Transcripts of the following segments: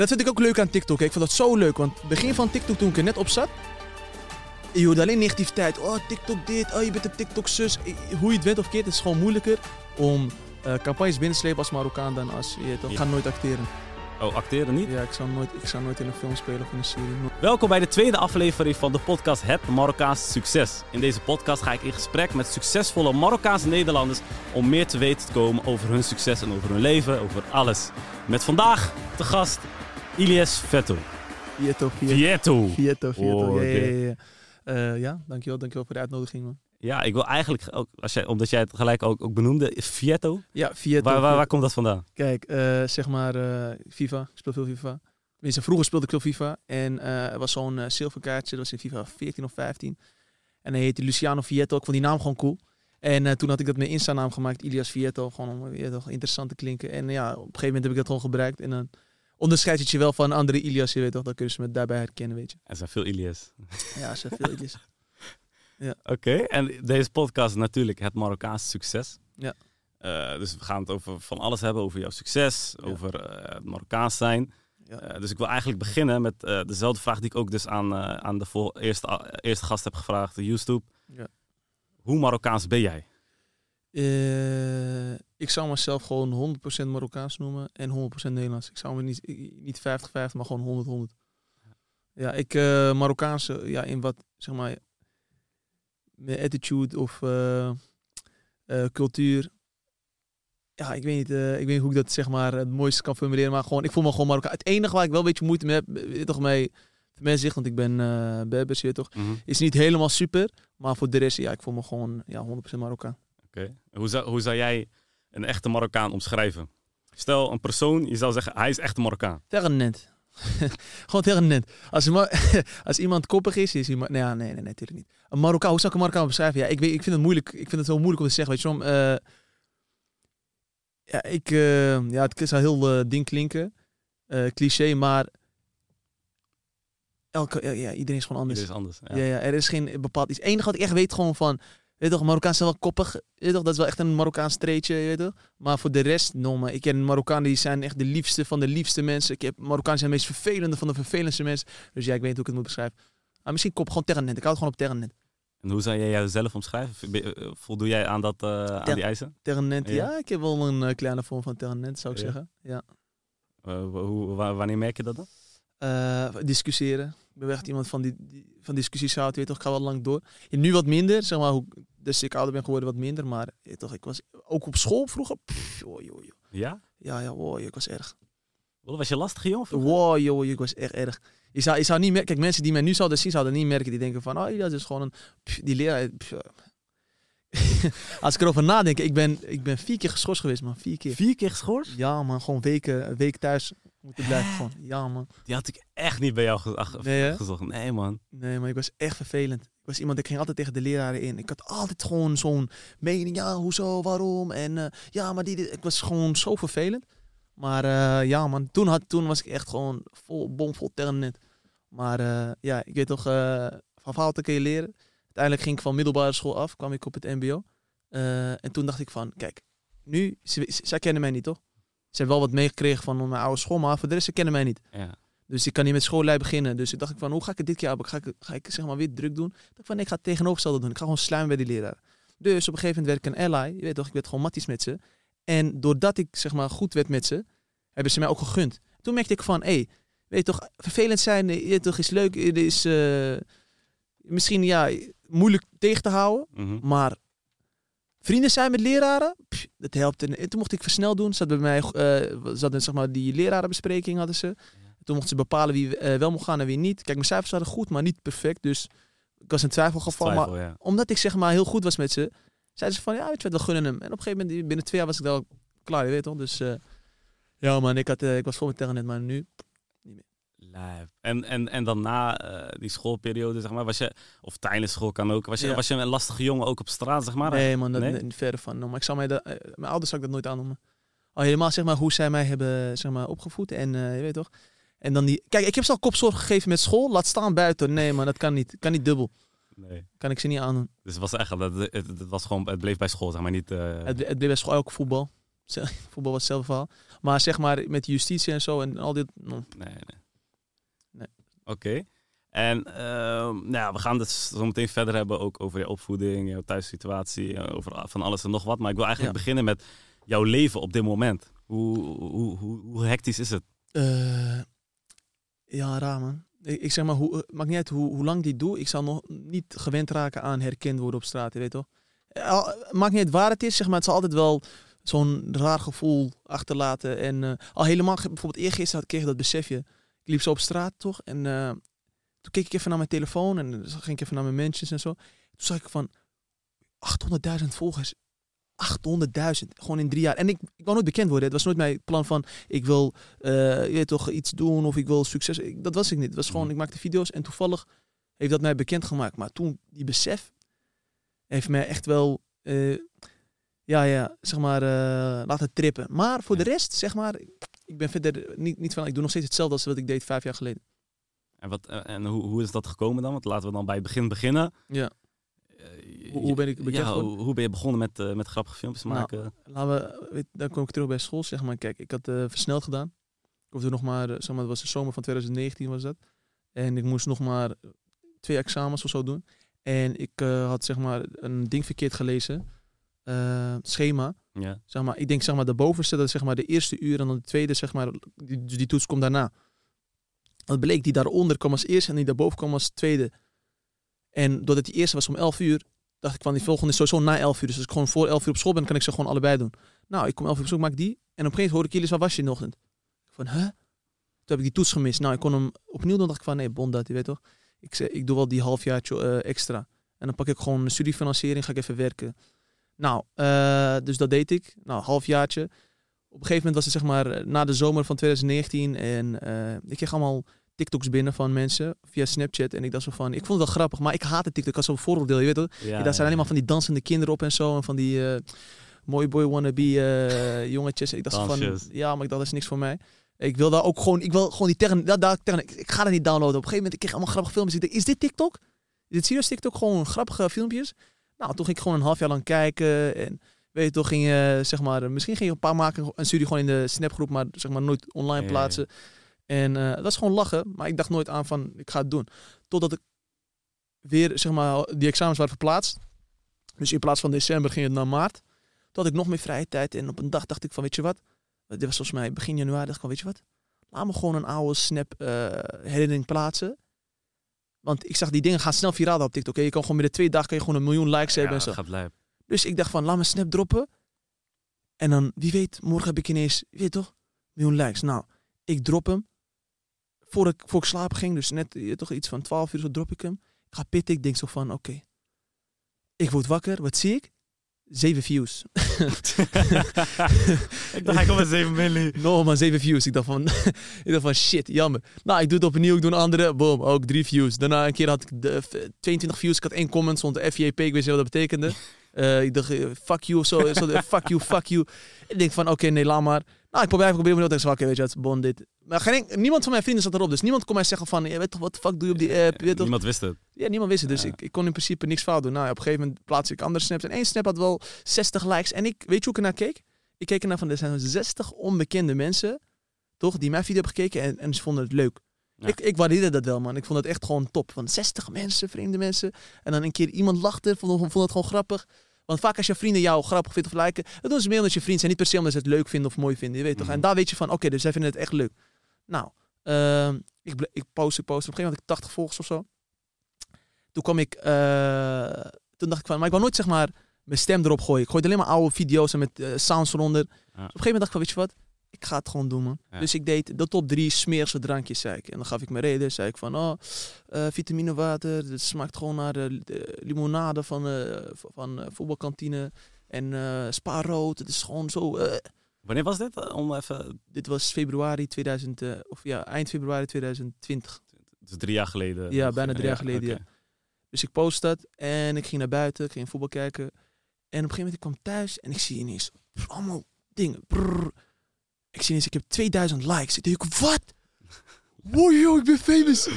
Dat vind ik ook leuk aan TikTok. hè. Ik vond dat zo leuk, want het begin van TikTok toen ik er net op zat, je hoorde alleen negativiteit. Oh, TikTok dit, oh, je bent een TikTok-zus. Hoe je het went of keert, het is gewoon moeilijker om eh, campagnes binnen te slepen als Marokkaan dan als je toch. Ik ga nooit acteren. Oh, acteren niet? Ja, ik zou nooit, ik zou nooit in een film spelen of in een serie. Welkom bij de tweede aflevering van de podcast Het Marokkaanse Succes. In deze podcast ga ik in gesprek met succesvolle Marokkaanse Nederlanders om meer te weten te komen over hun succes en over hun leven, over alles. Met vandaag te gast Ilias Vetto. Vieto, Vieto. Vieto. Vieto, Vieto. Oh, ja, ja, oké. ja, ja. Eh, ja, dankjewel, dankjewel voor de uitnodiging, man. Ja, ik wil eigenlijk ook, als jij, omdat jij het gelijk ook, ook benoemde, Vieto. Ja, Vieto. Waar, waar, komt dat vandaan? Kijk, eh, zeg maar eh, FIFA. Ik speel veel FIFA. Tenminste, vroeger speelde ik veel FIFA. En er was zo'n zilverkaartje. Dat was in FIFA 14 of 15. En hij heette Luciano Vieto. Ik vond die naam gewoon cool. En toen had ik dat mijn Insta-naam gemaakt. Ilias Vieto. Gewoon om weer toch interessant te klinken. En ja, op een gegeven moment heb ik dat gewoon gebruikt. En dan onderscheidt het je wel van andere Ilias. Je weet toch, dan kunnen ze me daarbij herkennen, weet je. Er zijn veel Ilias. Ja, ze veel Ilias. Oké, en deze podcast is natuurlijk het Marokkaanse succes. Ja. Eh, dus we gaan het over van alles hebben, over jouw succes, Ja. over eh, het Marokkaans zijn. Ja. Eh, dus ik wil eigenlijk beginnen met dezelfde vraag die ik ook dus aan, aan de eerste, eerste gast heb gevraagd, de YouTube. Ja. Hoe Marokkaans ben jij? Eh, ik zou mezelf gewoon 100% Marokkaans noemen en 100% Nederlands. Ik zou me niet, niet 50-50, maar gewoon 100-100. Ja, ik uh, Marokkaanse, ja, in wat, zeg maar, mijn attitude of eh, eh, cultuur. Ja, ik weet, niet, eh, ik weet niet hoe ik dat zeg maar het mooiste kan formuleren, maar gewoon, ik voel me gewoon Marokkaan. Het enige waar ik wel een beetje moeite mee heb, weet toch mee, mensen zegt, want ik ben eh Berbers, toch, Mhm. is niet helemaal super, maar voor de rest, ja, ik voel me gewoon ja, 100% Marokkaan. Oké. Hoe, zou, hoe zou jij een echte Marokkaan omschrijven? Stel een persoon, je zou zeggen, hij is echt een Marokkaan. Tegen net. Gewoon tegen net. Als, als iemand koppig is, is iemand... Nee, nee, nee, nee, natuurlijk niet. Een Marokkaan, hoe zou ik een Marokkaan beschrijven? Ja, ik, weet, ik vind het moeilijk. Ik vind het zo moeilijk om te zeggen. Weet je, waarom? Eh, ja, ik... eh, ja, het zou heel eh, ding klinken. Cliché, maar... Elke, ja, iedereen is gewoon anders. Dit is anders. Ja. Ja. Ja, er is geen bepaald iets. Het enige wat ik echt weet gewoon van... Weet toch, Marokkaans zijn wel koppig. Weet toch, dat is wel echt een Marokkaans treetje, weet je toch. Maar voor de rest, no, maar ik ken Marokkanen die zijn echt de liefste van de liefste mensen. Ik heb Marokkanen zijn de meest vervelende van de vervelendste mensen. Dus ja, ik weet niet hoe ik het moet beschrijven. Maar misschien kop gewoon tegen net. Ik hou het gewoon op tegen net. En hoe zou jij jezelf omschrijven? Eh, Voldoe jij aan, dat, eh, aan die eisen? Tegen net, Ja. ja. ik heb wel een eh, kleine vorm van tegen net, zou ik Ja. zeggen. Ja. Hoe, wa- wanneer merk je dat dan? Discussiëren. Ben echt iemand van, die, die, van discussies houdt. Weet toch, ik ga wel lang door. Ja, nu wat minder, zeg maar, hoe, dus ik ouder ben geworden wat minder. Maar weet toch, ik was ook op school vroeger. Pff, joh, joh, joh. Ja? Ja, ja, wow, ik was erg. Was je lastig, jongen? Wow, joh, ik was echt erg. Je zou, je zou niet merken, kijk, mensen die mij nu zouden zien, zouden niet merken. Die denken van, oh, dat is gewoon een, pff, die leraar. pff. Als ik erover nadenk, ik ben, ik ben vier keer geschorst geweest, man. Vier keer. Vier keer geschorst? Ja, man, gewoon weken, een week thuis moeten blijven. Gewoon. Ja, man. Die had ik echt niet bij jou ge- Nee, gezocht. Nee, man. Nee, maar ik was echt vervelend. Ik was iemand, ik ging altijd tegen de leraren in. Ik had altijd gewoon zo'n mening. Ja, hoezo, waarom? En eh, ja, maar die, die- ik was gewoon zo vervelend. Maar eh, ja, man, toen, had, toen was ik echt gewoon vol, bomvol net. Maar eh, ja, ik weet toch, van fouten kun je leren. Uiteindelijk ging ik van middelbare school af, kwam ik op het mbo. En toen dacht ik van, kijk, nu, zij kennen mij niet, toch? Ze hebben wel wat meegekregen van mijn oude school, maar voor de rest, ze kennen mij niet. Ja. Dus ik kan niet met schoollei beginnen. Dus ik dacht ik van, hoe ga ik het dit keer op? Ga ik, ga ik zeg maar weer druk doen? Ik dacht van, nee, ik ga het tegenovergestelde doen. Ik ga gewoon sluimen bij die leraar. Dus op een gegeven moment werd ik een ally. Je weet toch, ik werd gewoon matties met ze. En doordat ik zeg maar goed werd met ze, hebben ze mij ook gegund. Toen merkte ik van, hé, hey, weet je toch, vervelend zijn, je weet toch, is leuk. Het is eh, misschien ja, moeilijk tegen te houden. Mhm. Maar vrienden zijn met leraren, pff, dat helpt. En toen mocht ik versneld doen. Zat bij mij, eh zat een, zeg maar, die lerarenbespreking hadden ze. Toen mochten ze bepalen wie eh, wel mocht gaan en wie niet. Kijk, mijn cijfers waren goed, maar niet perfect. Dus ik was in twijfelgeval. Maar Twijfel, ja. omdat ik zeg maar heel goed was met ze, zeiden ze van ja, weet je wat, we gunnen hem. En op een gegeven moment, binnen twee jaar was ik wel klaar, je weet toch. Dus eh, ja man, ik, had, ik was vol met tegen net, maar nu... Lijp. En, en, en dan na eh, die schoolperiode, zeg maar, was je, of tijdens school kan ook, was je, Ja. was je een lastige jongen ook op straat, zeg maar? nee man, dat, Nee? nee? verre van. Maar ik zou mij dat, eh, mijn ouders zou ik dat nooit aannoemen. Al helemaal zeg maar hoe zij mij hebben zeg maar, opgevoed. En eh, je weet toch. En dan die... Kijk, ik heb ze al kopzorg gegeven met school. Laat staan buiten. Nee man, dat kan niet. Kan niet dubbel. Nee. Kan ik ze niet aandoen. Dus het was echt, dat, het, het was gewoon, het bleef bij school, zeg maar, niet... Het, het bleef bij school ook voetbal. voetbal was hetzelfde verhaal. Maar zeg maar met justitie en zo en al dit. Nee, nee. Oké. En ehm, nou ja, we gaan het zo meteen verder hebben ook over je opvoeding, jouw thuissituatie, eh, over van alles en nog wat. Maar ik wil eigenlijk Ja. beginnen met jouw leven op dit moment. Hoe, hoe, hoe, hoe hectisch is het? Eh, ja, raar man. Ik, ik zeg maar, hoe, eh, maakt niet uit hoe, hoe lang die doe. Ik zal nog niet gewend raken aan herkend worden op straat, je weet toch? Maakt niet uit waar het is, zeg maar. Het zal altijd wel zo'n raar gevoel achterlaten. En al helemaal, bijvoorbeeld eergisteren had ik kreeg ik dat besefje. Liep zo op straat, toch? En eh, toen keek ik even naar mijn telefoon en dan ging ik even naar mijn mentions en zo. Toen zag ik van 800.000 volgers. 800.000, gewoon in drie jaar. En ik, ik wou nooit bekend worden. Het was nooit mijn plan van, ik wil eh, je weet toch iets doen of ik wil succes. Ik, dat was ik niet. Het was gewoon, Mhm. ik maakte video's en toevallig heeft dat mij bekend gemaakt. Maar toen, die besef heeft mij echt wel, eh, ja, ja, zeg maar, eh, laten trippen. Maar voor Ja. de rest, zeg maar, ik ben verder niet, niet van, ik doe nog steeds hetzelfde als wat ik deed vijf jaar geleden. En, wat, eh, en hoe, hoe is dat gekomen dan? Want laten we dan bij het begin beginnen. Ja. Eh, Hoe- hoe ben ik ja, hoe, hoe ben je begonnen met, eh, met grappige filmpjes Nou, maken? Laten we, weet, dan kom ik terug bij school, zeg maar. Kijk, ik had eh, versneld gedaan. Ik hoefde nog maar, zeg maar, dat was de zomer van 2019 was dat. En ik moest nog maar twee examens of zo doen. En ik had, zeg maar, een ding verkeerd gelezen. Schema. Ja. Zeg maar, ik denk, zeg maar, de bovenste, dat zeg maar de eerste uur. En dan de tweede, zeg maar, die, dus die toets komt daarna. Dat bleek, die daaronder kwam als eerste en die daarboven kwam als tweede. En doordat die eerste was om 11 uur, dacht ik van die volgende is sowieso na 11 uur. Dus als ik gewoon voor 11 uur op school ben, kan ik ze gewoon allebei doen. Nou, ik kom 11 uur op school, maak die. En op een gegeven moment hoorde ik jullie, waar was je in de ochtend? Ik van, huh? Toen heb ik die toets gemist. Nou, ik kon hem opnieuw doen. dacht ik van, nee, bond dat, je weet toch? Ik, zei, ik doe wel die halfjaartje eh, extra. En dan pak ik gewoon studiefinanciering, ga ik even werken. Nou, eh, dus dat deed ik. Nou, halfjaartje. Op een gegeven moment was het zeg maar eh, na de zomer van 2019. En eh, ik kreeg allemaal TikToks binnen van mensen via Snapchat. En ik dacht zo van, ik vond het wel grappig, maar ik haatte TikTok als zo'n vooroordeel. Je weet toch? Ja, daar zijn alleen maar van die dansende kinderen op en zo. En van die eh mooi boy wannabe jongetjes. Ik dacht zo van, ja, maar ik dacht, dat is niks voor mij. Ik wil daar ook gewoon, ik wil gewoon die tegen, daar, daar, tegen ik, ik ga dat niet downloaden. Op een gegeven moment, ik kreeg allemaal grappige filmpjes. Ik dacht, is dit TikTok? Is dit serieus TikTok? Gewoon grappige filmpjes? Nou, toen ging ik gewoon een half jaar lang kijken. En weet je toch, ging je, zeg maar, misschien ging je een paar maken en stuurde je gewoon in de snapgroep, maar zeg maar nooit online plaatsen. En eh, dat is gewoon lachen, maar ik dacht nooit aan van, ik ga het doen. Totdat ik weer, zeg maar, die examens waren verplaatst. Dus in plaats van december ging het naar maart. Toen had ik nog meer vrije tijd. En op een dag dacht ik van, weet je wat? Dit was volgens mij begin januari. dacht ik van, weet je wat? Laat me gewoon een oude snap eh, herinnering plaatsen. Want ik zag die dingen gaan snel viraal op TikTok. hè. Je kan gewoon binnen twee dagen kan je gewoon een miljoen likes hebben en zo. gaat lijp. Dus ik dacht van, laat me snap droppen. En dan, wie weet, morgen heb ik ineens, je weet toch, een miljoen likes. Nou, ik drop hem. Voor ik, voor ik slapen ging, dus net je toch iets van 12 uur, zo drop ik hem. Ik ga pitten, ik denk zo van, oké. Ik word wakker, wat zie ik? Zeven views. ik dacht, hij komt met 7 milli. No man, zeven views. Ik dacht van, ik dacht van shit, jammer. Nou, ik doe het opnieuw, ik doe een andere. Boom, ook drie views. Daarna een keer had ik de, f- 22 views. Ik had één comment, stond FJP, ik wist niet wat dat betekende. Eh, ik dacht, eh, fuck you of zo. zo eh, fuck you, fuck you. Ik denk van, oké, nee, laat maar. Nou, ik probeer even opnieuw. Ik dacht, oké, weet je wat, bon, dit. Maar geen, niemand van mijn vrienden zat erop. Dus niemand kon mij zeggen van, je weet toch, wat de fuck doe je op die app? Toch? Niemand wist het. Ja, niemand wist het. Dus Ja. ik, ik kon in principe niks fout doen. Nou, ja, op een gegeven moment plaatste ik andere snaps. En één snap had wel 60 likes. En ik, weet je hoe ik ernaar keek? Ik keek ernaar van, er zijn 60 onbekende mensen, toch, die mijn video hebben gekeken en, en ze vonden het leuk. Ja. Ik, ik waardeerde dat wel, man. Ik vond het echt gewoon top. Van 60 mensen, vreemde mensen. En dan een keer iemand lachte, vond, vond het gewoon grappig. Want vaak als je vrienden jou grappig vindt of liken, dat doen ze meer omdat je vriend zijn. Niet per se omdat ze het leuk vinden of mooi vinden. Je weet toch? Mhm. En daar weet je van, oké, dus zij vinden het echt leuk. Nou, ehm, ik, ik post, ik post. Op een gegeven moment had ik 80 volgers of zo. Toen kwam ik, eh, toen dacht ik van, maar ik wou nooit zeg maar mijn stem erop gooien. Ik gooide alleen maar oude video's en met eh, sounds eronder. Dus op een gegeven moment dacht ik van, weet je wat? Ik ga het gewoon doen, man. Ja. Dus ik deed de top drie smeerse drankjes, zei ik. En dan gaf ik mijn reden. Zei ik van, oh, eh vitaminewater. Het smaakt gewoon naar de, de limonade van, eh, van eh, voetbalkantine. En eh spa rood. Het is gewoon zo... eh. Wanneer was dit? Eh, Om even... Dit was februari 2000, eh, of ja, eind februari 2020. Dus drie jaar geleden. Ja, bijna drie jaar geleden, ja. Dus ik post dat en ik ging naar buiten, ik ging voetbal kijken. En op een gegeven moment ik kwam thuis en ik zie ineens allemaal dingen. Brrr. Ik zie ineens, ik heb 2000 likes. Ik denk, wat? Wow, yo, ik ben famous.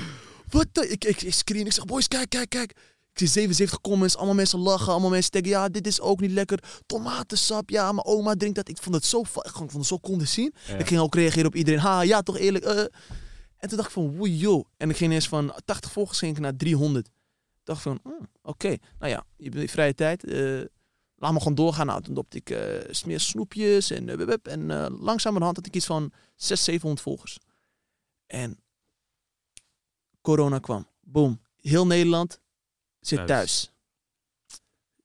Wat? Ik, ik, ik screen, ik zeg, boys, kijk, kijk, kijk. Ik zie 77 comments, allemaal mensen lachen, allemaal mensen denken, ja, dit is ook niet lekker. Tomatensap, ja, mijn oma drinkt dat. Ik vond het zo, ik vond het zo om te zien. Ja. Ik ging ook reageren op iedereen, ha, ja, toch eerlijk. eh. En toen dacht ik van, woei, joh. En ik ging ineens van 80 volgers ging ik naar 300. Ik dacht van, hmm, oké, nou ja, je hebt vrije tijd. eh, laat me gewoon doorgaan. Nou, toen dopte ik meer snoepjes en uh, En eh langzamerhand had ik iets van 600, 700 volgers. En corona kwam. Boom. Heel Nederland zit Thuis. thuis.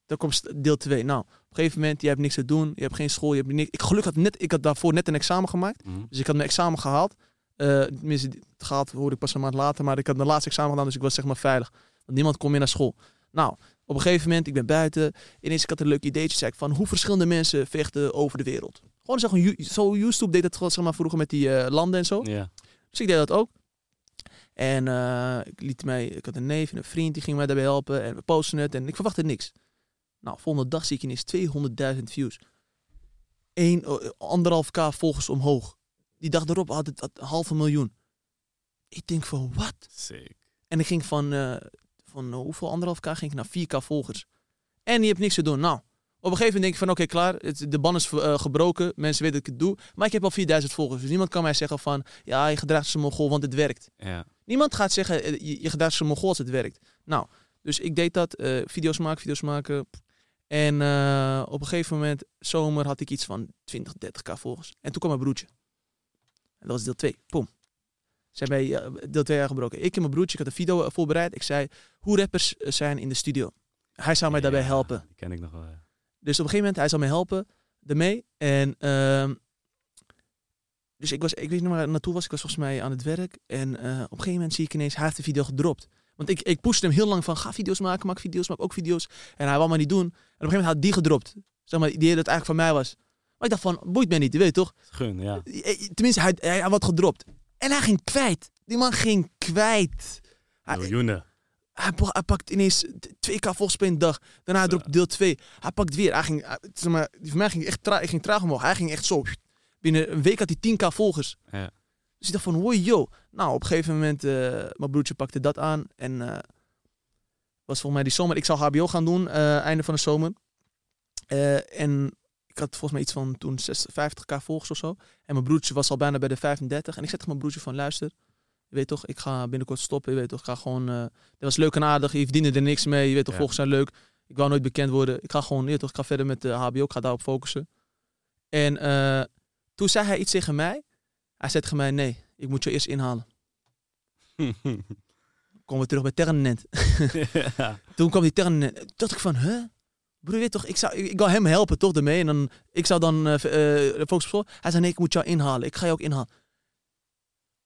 Dan komt deel 2. Nou, op een gegeven moment, je hebt niks te doen. Je hebt geen school. Je hebt niks. Ik gelukkig had net, ik had daarvoor net een examen gemaakt. Mhm. Dus ik had mijn examen gehaald. Eh tenminste, het gehaald hoorde ik pas een maand later. Maar ik had mijn laatste examen gedaan, dus ik was zeg maar veilig. Want niemand kon meer naar school. Nou, op een gegeven moment, ik ben buiten. Ineens ik had een leuk ideetje. Zei ik van hoe verschillende mensen vechten over de wereld. Gewoon zeg, maar, zo YouTube deed het gewoon zeg maar, vroeger met die eh, landen en zo. Ja. Dus ik deed dat ook. En eh, ik liet mij, ik had een neef en een vriend die ging mij daarbij helpen. En we posten het en ik verwachtte niks. Nou, volgende dag zie ik ineens 200.000 views. Eén, eh, anderhalf k volgers omhoog. Die dag erop had het had een halve miljoen. Ik denk van, wat? Sick. En ik ging van, eh, van eh, hoeveel anderhalf k ging ik naar 4k volgers. En je hebt niks te doen. Nou, op een gegeven moment denk ik van, oké, klaar. Het, de ban is eh, gebroken. Mensen weten dat ik het doe. Maar ik heb al 4000 volgers. Dus niemand kan mij zeggen van, ja, je gedraagt een mongool, want het werkt. Ja. Niemand gaat zeggen, eh, je, je gedraagt een mongool als het werkt. Nou, dus ik deed dat. video's maken, video's maken. En op een gegeven moment, zomer, had ik iets van 20, 30k volgers. En toen kwam mijn broertje. En dat was deel 2. Pom. Zijn bij eh, deel 2 aangebroken. Ik en mijn broertje, ik had een video eh, voorbereid. Ik zei hoe rappers eh, zijn in de studio. Hij zou mij daarbij helpen. Die ken ik nog wel. ja. Dus op een gegeven moment, hij zou mij helpen ermee. En ehm, dus ik was, ik weet niet waar ik naartoe was. Ik was volgens mij aan het werk. En eh, op een gegeven moment zie ik ineens, hij heeft de video gedropt. Want ik, ik pushte hem heel lang van, ga video's maken, maak video's, maak ook video's. En hij wou maar niet doen. En op een gegeven moment had hij die gedropt. Zeg maar, die dat eigenlijk van mij was. Maar ik dacht van, boeit mij niet, je weet toch? Gun, ja. Tenminste, hij, hij, hij had gedropt. En hij ging kwijt. Die man ging kwijt. Hij, Miljoenen. hij, pa- hij pakt ineens 2k volgens per dag. Daarna dropt deel 2. Hij pakt weer. Hij ging, hij- zeg maar, die van mij ging echt tra ik ging traag omhoog. Hij ging echt zo. Binnen een week had hij 10k volgers. Ja. Dus ik dacht van, hoi yo. Nou, op een gegeven moment, eh, mijn broertje pakte dat aan. En eh, was volgens mij die zomer. Ik zou HBO gaan doen, eh, einde van de zomer. Eh, en ik had volgens mij iets van toen 60, 50k volgers of zo. En mijn broertje was al bijna bij de 35. En ik zei tegen mijn broertje van, luister. Je weet toch, ik ga binnenkort stoppen. Je weet toch, ik ga gewoon... dat was leuk en aardig. Je verdiende er niks mee. Je weet toch, Ja. volgers zijn leuk. Ik wou nooit bekend worden. Ik ga gewoon, je weet toch, ik ga verder met de HBO. Ik ga daarop focussen. En eh, toen zei hij iets tegen mij. Hij zei tegen mij, nee, ik moet je eerst inhalen. Komen we terug bij Ternet. ja. Toen kwam die Ternet. Toen dacht ik van, huh? Broer, je weet toch, ik, zou, ik, hem helpen toch ermee. En dan, ik zou dan focussen op school. Hij zei, nee, ik moet jou inhalen. Ik ga je ook inhalen.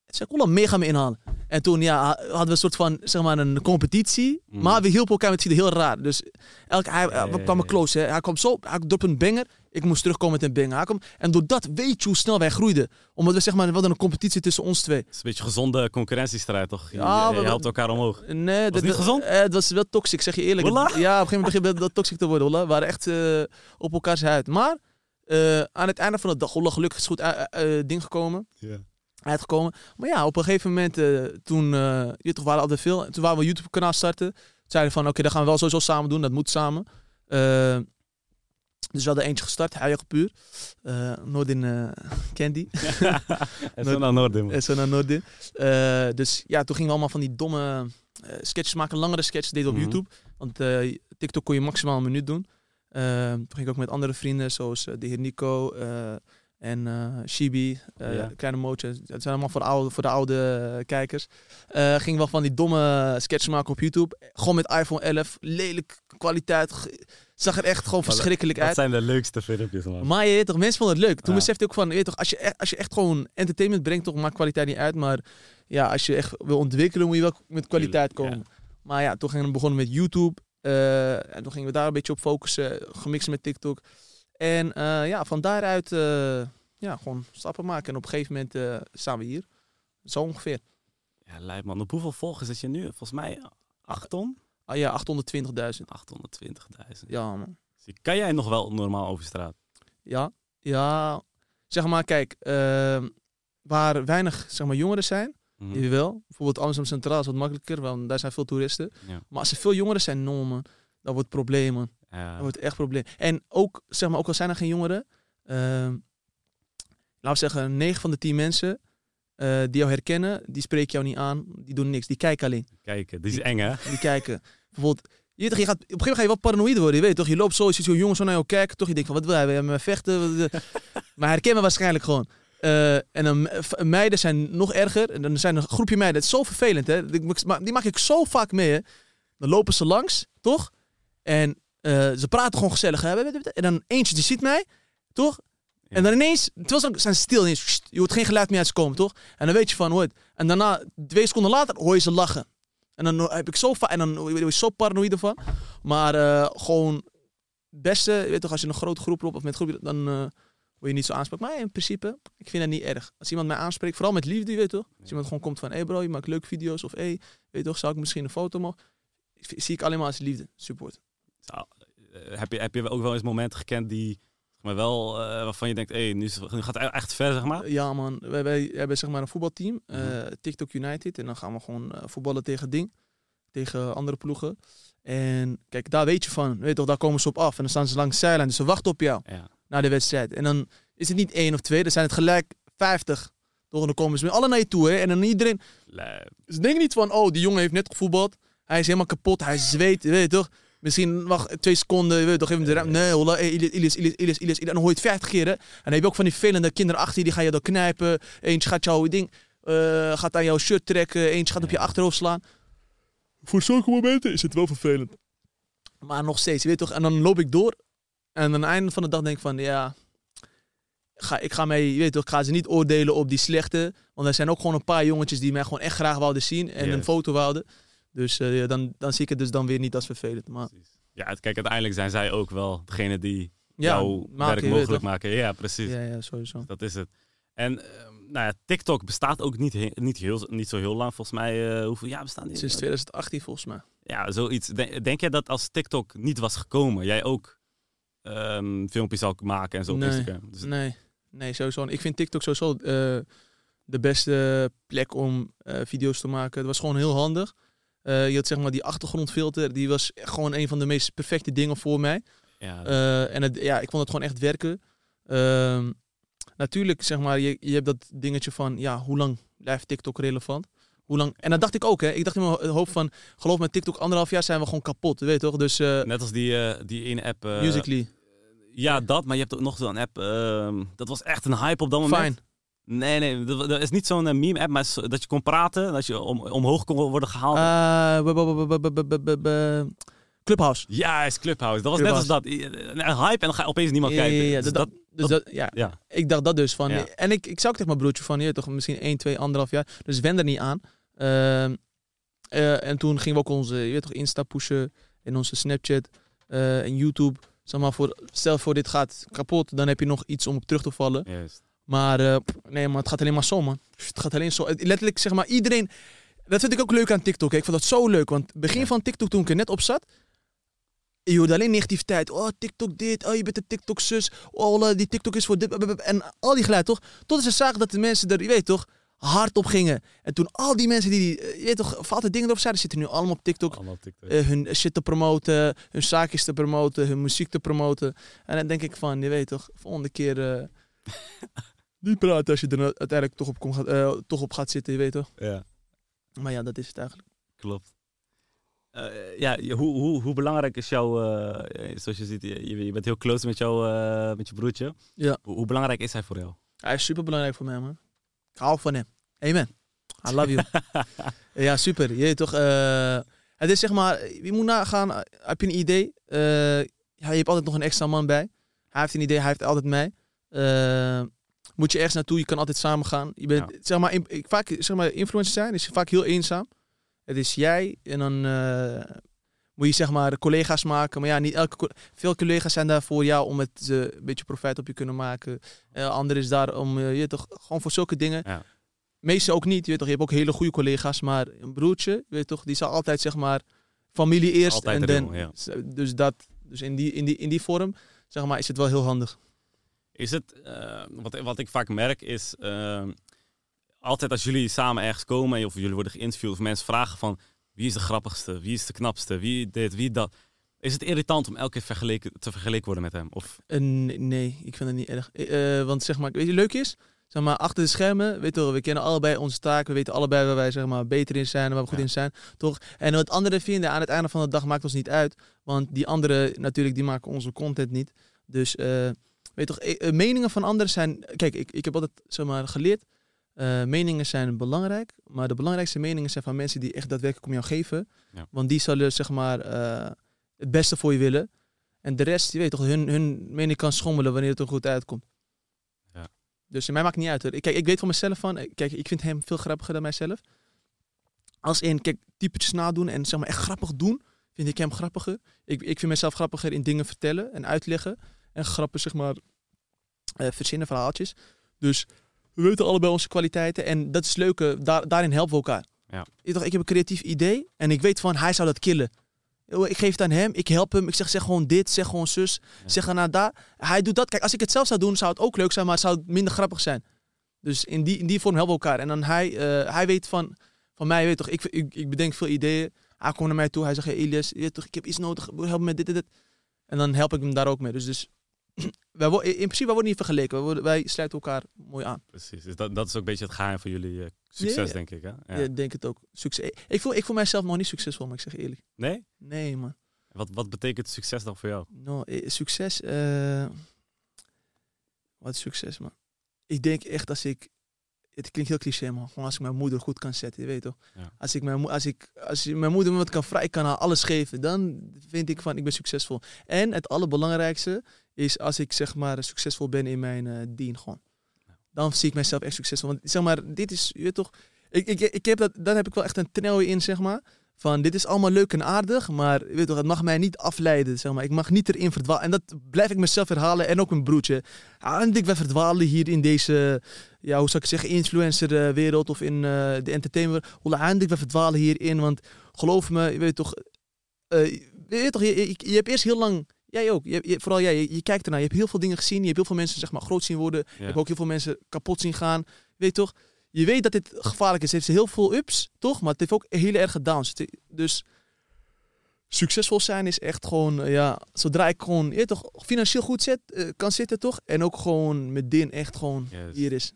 Zei ik, hoe lang meer gaan we inhalen? En toen ja, hadden we een soort van, zeg maar, een competitie. Mm. Maar we hielpen elkaar met het heel raar. Dus elke, hij, Ja, we kwamen close. Hè. Hij kwam zo, hij een banger. Ik moest terugkomen met een. Hij kwam, en door dat weet je hoe snel wij groeiden. Omdat we, zeg maar, we hadden een competitie tussen ons twee. Het is een beetje gezonde concurrentiestrijd, toch? Je, Ja, je helpt elkaar omhoog. Nee, dat niet gezond? eh, het was wel toxic, zeg je eerlijk. Ja, op een gegeven moment begint dat toxic te worden. Wallah. We waren echt eh, op elkaars huid. Maar eh, aan het einde van de dag, gelukkig is het goed eh, ding gekomen. Ja. Uitgekomen. Maar ja, op een gegeven moment, eh, toen, eh je toch, waren altijd veel. Toen waren we een YouTube kanaal starten. Toen zeiden we van, oké, dat gaan we wel sowieso samen doen. Dat moet samen. Eh, dus we hadden eentje gestart, Heilige Puur. Uh, Noordin eh Candy. en zo naar Noorden, man. En zo naar Noordin. Eh, dus ja, toen gingen we allemaal van die domme eh, sketches maken. Langere sketches deden we op Mhm. YouTube. Want eh, TikTok kon je maximaal een minuut doen. Eh, toen ging ik ook met andere vrienden, zoals eh, de heer Nico eh, en eh Shibi, eh, Ja. Kleine Mootje. Dat zijn allemaal voor de oude, voor de oude eh, kijkers. Eh gingen wel van die domme sketches maken op YouTube. Gewoon met iPhone 11. Lelijk kwaliteit. Zag er echt gewoon verschrikkelijk Dat uit. zijn de leukste filmpjes, man. Maar je weet toch, mensen vonden het leuk. Toen Ja. besefte ik ook van, je weet toch, als je, echt, als je echt gewoon entertainment brengt, toch maakt kwaliteit niet uit. Maar ja, als je echt wil ontwikkelen, moet je wel met kwaliteit komen. Maar ja, toen gingen we begonnen met YouTube. eh, en toen gingen we daar een beetje op focussen, gemixt met TikTok. En eh, ja, van daaruit eh, ja, gewoon stappen maken. En op een gegeven moment eh, staan we hier. Zo ongeveer. Ja, lijp, man. Op hoeveel volgers zit je nu? Volgens mij 8 ton? Ah ja, 820.000. 820.000. Ja, man. Kan jij nog wel normaal over straat? Ja, ja. Zeg maar, kijk, eh, waar weinig zeg maar, jongeren zijn, Mhm. Je wel. Bijvoorbeeld Amsterdam Centraal is wat makkelijker, want daar zijn veel toeristen. Ja. Maar als er veel jongeren zijn, no man, dat wordt probleem man. Ja. Dat wordt echt probleem. En ook, zeg maar, ook al zijn er geen jongeren, ehm, laten we zeggen, 9 van de 10 mensen eh, die jou herkennen, die spreken jou niet aan, die doen niks, die kijken alleen. Kijken, die is eng hè? Die kijken. Bijvoorbeeld, je, weet toch, je gaat, op een gegeven moment ga je wel paranoïde worden, je weet toch? Je loopt zo, je ziet zo'n jongen zo naar jou kijken, toch? Je denkt van, wat wil hij, wil hij met me vechten? Maar herken me waarschijnlijk gewoon. Eh, en dan v- meiden zijn nog erger. En dan zijn er een groepje meiden. Het is zo vervelend, hè? Die, maak- ik zo vaak mee, hè? Dan lopen ze langs, toch? En eh, ze praten gewoon gezellig. hè? En dan eentje die ziet mij, toch? Ja. En dan ineens, terwijl ze zijn ze stil ineens. Je hoort geen geluid meer uit ze komen, toch? En dan weet je van, hoor. het. En daarna, twee seconden later, hoor je ze lachen. En dan heb ik zo vaak, en dan word je zo paranoïde van. Maar eh, gewoon, het beste, weet toch, als je een grote groep loopt of met groep, dan eh, word je niet zo aanspreekt. Maar in principe, ik vind dat niet erg. Als iemand mij aanspreekt, vooral met liefde, je weet toch? Als iemand gewoon komt van, hé hey bro, je maakt leuke video's. Of hé, hey, weet toch, zou ik misschien een foto mogen? Zie ik alleen maar als liefde, support. Eh, heb, je, heb je ook wel eens momenten gekend die, maar wel, eh, waarvan je denkt, hé, nu, is- nu gaat het echt ver, zeg maar? Ja man, wij, wij hebben zeg maar een voetbalteam, eh, Mhm. TikTok United. En dan gaan we gewoon eh, voetballen tegen Ding, tegen andere ploegen. En kijk, daar weet je van, weet toch, daar komen ze op af. En dan staan ze langs de zijlijn, dus ze wachten op jou Ja. na de wedstrijd. En dan is het niet één of twee, dan zijn het gelijk 50. Toch, en dan komen ze met alle naar je toe. Hè? En dan iedereen, ze denken niet van, oh, die jongen heeft net gevoetbald. Hij is helemaal kapot, hij zweet, weet je toch. Misschien wacht twee seconden, weet je toch, even de ruimte. Nee, hola, hey, Ilis, Ilis, Ilis, Ilis, Ilis. En dan hoor je het 50 keer, hè. En dan heb je ook van die velende kinderen achter je, die gaan je dan knijpen. Eentje gaat jouw ding, eh, gaat aan jouw shirt trekken. Eentje gaat op je achterhoofd slaan. Voor zulke momenten is het wel vervelend. Maar nog steeds, je weet toch. En dan loop ik door. En aan het einde van de dag denk ik van, ja... Ga, ik ga mij, weet toch, ik ga ze niet oordelen op die slechte. Want er zijn ook gewoon een paar jongetjes die mij gewoon echt graag wouden zien. En Yes. een foto wouden. Dus ja, dan, dan zie ik het dus dan weer niet als vervelend. Maar precies. Ja, kijk, uiteindelijk zijn zij ook wel degene die ja, jouw maken, werk mogelijk maken. Ja, precies. Ja, ja, sowieso. Dat is het. En ehm, nou ja, TikTok bestaat ook niet, he- niet, heel, niet zo heel lang. Volgens mij, eh, hoeveel jaar bestaan die? Sinds 2018 volgens mij. Ja, zoiets. Denk, denk jij dat als TikTok niet was gekomen, jij ook ehm, filmpjes zou maken en zo op Nee. Instagram? Dus, Nee, nee, sowieso. Ik vind TikTok sowieso eh, de beste plek om video's te maken. Het was gewoon heel handig. Eh, je had zeg maar die achtergrondfilter, die was gewoon een van de meest perfecte dingen voor mij. ja, Eh, en het, ja, ik vond het gewoon echt werken. Ehm, natuurlijk, zeg maar, je, je hebt dat dingetje van, ja, hoe lang blijft TikTok relevant? Hoe lang? En dat dacht ik ook, hè. Ik dacht in mijn hoofd van, geloof met TikTok anderhalf jaar zijn we gewoon kapot, weet je toch? Dus eh Net als die, die ene app. Musically, Ja, dat. Maar je hebt ook nog zo'n app. ehm, dat was echt een hype op dat moment. fine. Nee, nee, dat is niet zo'n eh, meme-app, maar eh, dat je kon praten, dat je om, omhoog kon worden gehaald. Clubhouse. Ja, is Clubhouse. Dat was net als dat. Eh, een hype en dan ga opeens niemand kijken. Dus, dus, dus dat, ja. ja. Ik dacht dat dus van. En ik, ik zou ook tegen mijn broertje van, je toch misschien 1, 2, 1,5 jaar. Dus wend er niet aan. Ehm, en toen gingen we ook onze je weet toch, Insta pushen. En onze Snapchat. Uh, en YouTube. Zeg maar, voor, stel voor dit gaat kapot, dan heb je nog iets om terug te vallen. Juist. Maar eh, nee, maar het gaat alleen maar zo, man. Het gaat alleen zo. Letterlijk, zeg maar, iedereen. Dat vind ik ook leuk aan TikTok. hè. Ik vond dat zo leuk. Want begin Ja. van TikTok, toen ik er net op zat. Je hoorde alleen negativiteit. Oh, TikTok dit. Oh, je bent een TikTok-zus. Oh, die TikTok is voor dit. En al die geluid, toch? Totdat ze zagen dat de mensen er, je weet toch, hard op gingen. En toen al die mensen die, die eh, je weet toch, altijd dingen erop zeiden, zitten nu allemaal op TikTok. Allemaal op TikTok. eh, hun shit te promoten, hun zaakjes te promoten, hun muziek te promoten. En dan denk ik van, je weet toch, volgende keer niet praten als je er uiteindelijk toch op, kom, gaat- eh, toch op gaat zitten, je weet toch. ja, Maar ja, dat is het eigenlijk. klopt. Eh, ja, hoe, hoe, hoe belangrijk is jouw, eh, zoals je ziet, je, je bent heel close met, jou, eh, met je broertje. Ja. Hoe, hoe belangrijk is hij voor jou? Hij is super belangrijk voor mij, man. Ik hou van hem. Amen. I love you. ja, super. Je toch, eh, het is zeg maar, je moet nagaan, heb je een idee? eh, ja, je hebt altijd nog een extra man bij. Hij heeft een idee, hij heeft altijd mij. Eh, moet je ergens naartoe, je kan altijd samen gaan. Je bent, Ja. zeg maar, in- ik, vaak, zeg maar, influencer zijn is vaak heel eenzaam. Het is jij en dan eh, moet je zeg maar collega's maken. Maar ja, niet elke, veel collega's zijn daar voor jou om het ze een beetje profijt op je kunnen maken. Uh, ander is daar om, eh, je toch, gewoon voor zulke dingen. Ja. Meeste ook niet, je weet toch, je hebt ook hele goede collega's, maar een broertje, je weet toch, die zal altijd zeg maar familie eerst Altijd en dan, ja. dus dat, dus in die, in die, in die vorm, zeg maar, is het wel heel handig. Is het, eh, wat, wat ik vaak merk is, eh, altijd als jullie samen ergens komen of jullie worden geïnterviewd of mensen vragen van wie is de grappigste, wie is de knapste, wie dit, wie dat. Is het irritant om elke keer vergeleken, te vergeleken worden met hem? Of Eh, nee, ik vind het niet erg. Want zeg maar, weet je, leuk is, zeg maar, achter de schermen, weet wel, we kennen allebei onze taken, we weten allebei waar wij zeg maar beter in zijn waar we goed Ja. in zijn, toch? En wat anderen vinden aan het einde van de dag maakt ons niet uit, want die anderen natuurlijk, die maken onze content niet. Dus, weet toch, eh, eh, meningen van anderen zijn, kijk, ik, ik heb altijd zeg maar geleerd, eh, meningen zijn belangrijk, maar de belangrijkste meningen zijn van mensen die echt daadwerkelijk om jou geven, Ja. want die zullen zeg maar het beste voor je willen. En de rest, je weet toch, hun, hun mening kan schommelen wanneer het er goed uitkomt. Ja. Dus mij maakt niet uit. Hoor. Kijk, ik weet van mezelf van, kijk, ik vind hem veel grappiger dan mijzelf. Als in, kijk, typetjes nadoen en zeg maar echt grappig doen, vind ik hem grappiger. Ik, ik vind mezelf grappiger in dingen vertellen en uitleggen. En grappen, zeg maar, eh, verzinnen, verhaaltjes. Dus we weten allebei onze kwaliteiten en dat is het leuke, daar, daarin helpen we elkaar. Ja. Ik, dacht, ik heb een creatief idee en ik weet van, hij zou dat killen. Ik geef het aan hem, ik help hem, ik zeg, zeg gewoon dit, zeg gewoon zus, Ja. zeg aan daar. Hij doet dat. Kijk, als ik het zelf zou doen, zou het ook leuk zijn, maar het zou minder grappig zijn. Dus in die, in die vorm helpen we elkaar. En dan hij, eh, hij weet van, van mij, weet toch, ik, ik, ik bedenk veel ideeën. Hij komt naar mij toe, hij zegt, hey Elias, je toch, ik heb iets nodig, help me met dit, dit, dit. En dan help ik hem daar ook mee. Dus, dus wij, in principe, wij worden niet vergeleken. Wij, worden, wij sluiten elkaar mooi aan. precies. Dus dat, dat is ook een beetje het geheim van jullie eh, succes, Ja. denk ik. Hè? Ja. Ja. Ik denk het ook. Succes. Ik voel, ik voel mijzelf nog niet succesvol, maar ik zeg eerlijk. Nee? Nee, man. Wat, wat betekent succes dan voor jou? No, eh, succes. eh, wat is succes, man? Ik denk echt als ik. Het klinkt heel cliché, man. Gewoon als ik mijn moeder goed kan zetten, je weet toch? Ja. Als ik mijn, als ik, als mijn moeder me wat kan vrij kan haar alles geven, dan vind ik van ik ben succesvol. En het allerbelangrijkste is als ik zeg maar succesvol ben in mijn eh dien gewoon. Dan zie ik mezelf echt succesvol. Want zeg maar, dit is, je toch, ik, ik, ik heb dat, daar heb ik wel echt een tenel in, zeg maar. Van dit is allemaal leuk en aardig, maar weet toch, het mag mij niet afleiden, zeg maar. Ik mag niet erin verdwalen. En dat blijf ik mezelf herhalen en ook mijn broertje. En ik ben verdwalen hier in deze, ja, hoe zou ik zeggen, influencer-wereld of in eh, de entertainment. Hoe eindig we verdwalen hierin, want geloof me, je weet toch, eh, je, weet toch je, je, je hebt eerst heel lang, jij ook, je, je- vooral jij, je, je kijkt ernaar, je hebt heel veel dingen gezien, je hebt heel veel mensen zeg maar groot zien worden, je hebt ook heel veel mensen kapot zien gaan, weet toch? Je weet dat dit gevaarlijk is. Het heeft heel veel ups, toch? Maar het heeft ook hele erge downs. Dus succesvol zijn is echt gewoon, eh, ja, zodra ik gewoon, je toch, financieel goed zit, eh, kan zitten, toch? En ook gewoon met din echt gewoon hier is.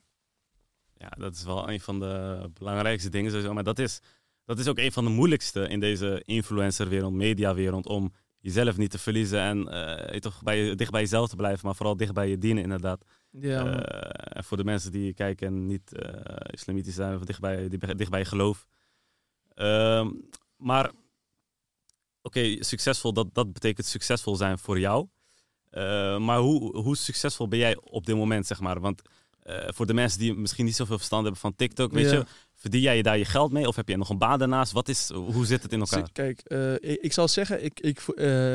Ja, dat is wel een van de belangrijkste dingen sowieso. Maar dat is, dat is ook een van de moeilijkste in deze influencerwereld, mediawereld, om jezelf niet te verliezen en eh, toch bij dicht bij jezelf te blijven, maar vooral dicht bij je dienen inderdaad. Ja. Eh, en voor de mensen die kijken en niet eh, islamitisch zijn, of dicht bij, dicht bij je geloof. Ehm, maar oké, succesvol, dat, dat betekent succesvol zijn voor jou. Maar hoe, hoe succesvol ben jij op dit moment, zeg maar? Want voor de mensen die misschien niet zoveel verstand hebben van TikTok, weet Ja. je, verdien jij daar je geld mee of heb je nog een baan daarnaast? Wat is, hoe zit het in elkaar? Kijk, eh, ik, ik zal zeggen, ik, ik eh,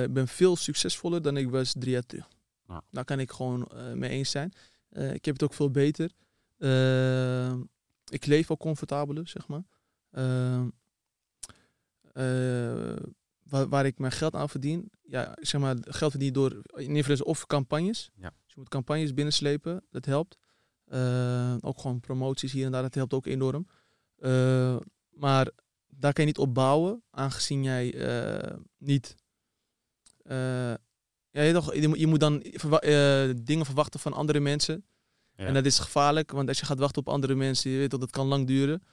ben veel succesvoller dan ik was drie jaar terug. Ja. Daar kan ik gewoon eh, mee eens zijn. Ik heb het ook veel beter. Eh, ik leef ook comfortabeler, zeg maar. Eh, eh, waar, waar ik mijn geld aan verdien, ja, zeg maar, geld verdien door in influencer of campagnes. Ja. Dus je moet campagnes binnenslepen, dat helpt. Eh, ook gewoon promoties hier en daar, dat helpt ook enorm. Eh, maar daar kan je niet op bouwen, aangezien jij eh, niet. eh, ja, je, toch, je, moet, je moet dan verwa- dingen verwachten van andere mensen. Ja. En dat is gevaarlijk, want als je gaat wachten op andere mensen, je weet dat het kan lang duren.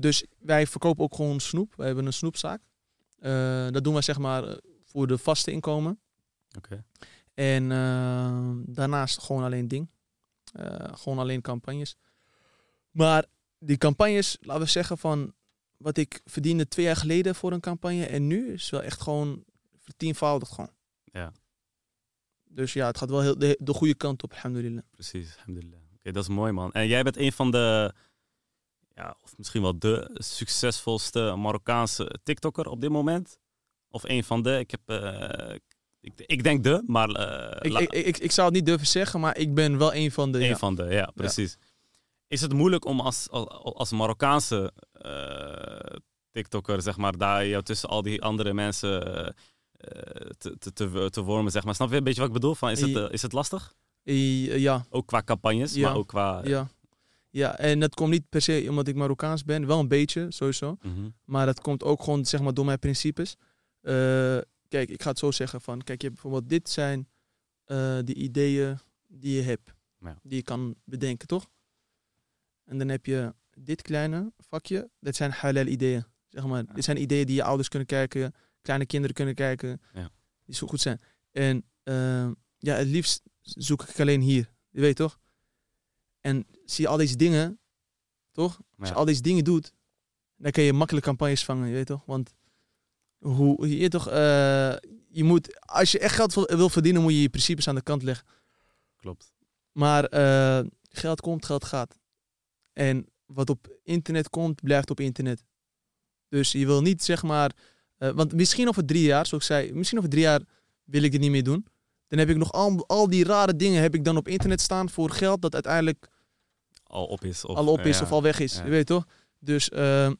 Dus wij verkopen ook gewoon snoep. Wij hebben een snoepzaak. Dat doen wij zeg maar voor de vaste inkomen. En daarnaast gewoon alleen ding. Gewoon alleen campagnes. Maar die campagnes, laten we zeggen van wat ik verdiende twee jaar geleden voor een campagne en nu is wel echt gewoon vertienvoudigd gewoon. Ja. Dus ja, het gaat wel heel de, de goede kant op, alhamdulillah. Precies, alhamdulillah. Oké, dat is mooi man. En jij bent een van de, ja, of misschien wel de succesvolste Marokkaanse TikToker op dit moment? Of een van de, ik heb, eh, ik, ik denk de, maar eh, Ik, ik, ik, ik zou het niet durven zeggen, maar ik ben wel een van de. een ja. van de, ja, precies. Is het moeilijk om als, als, Marokkaanse eh, TikToker, zeg maar, daar jou tussen al die andere mensen eh, te, te, te, te wormen, zeg maar. Snap je een beetje wat ik bedoel? Van, is, het, eh, is het lastig? Ja, Ook qua campagnes, Ja. maar ook qua... ja. Ja, en dat komt niet per se omdat ik Marokkaans ben. Wel een beetje, sowieso. Mhm. Maar dat komt ook gewoon zeg maar, door mijn principes. Kijk, ik ga het zo zeggen van... Kijk, je hebt bijvoorbeeld dit zijn de ideeën die je hebt. Ja. Die je kan bedenken, toch? En dan heb je dit kleine vakje. Dat zijn halal ideeën. Zeg maar. Dit zijn ideeën die je ouders kunnen kijken. Kleine kinderen kunnen kijken. Ja. Die zo goed zijn. En eh, ja, het liefst zoek ik alleen hier. Je weet toch? En zie je al deze dingen, toch? Als je al deze dingen doet, dan kan je makkelijk campagnes vangen, je weet toch? Want hoe, je, toch, eh, je moet, als je echt geld wil- wil verdienen, moet je je principes aan de kant leggen. Klopt. Maar eh, geld komt, geld gaat. En wat op internet komt, blijft op internet. Dus je wil niet zeg maar, eh, want misschien over drie jaar, zoals ik zei, misschien over drie jaar wil ik dit niet meer doen. Dan heb ik nog al, al die rare dingen heb ik dan op internet staan voor geld dat uiteindelijk Al op is. Of, al op is ja. of al weg is. Ja. Je weet toch? Dus eh,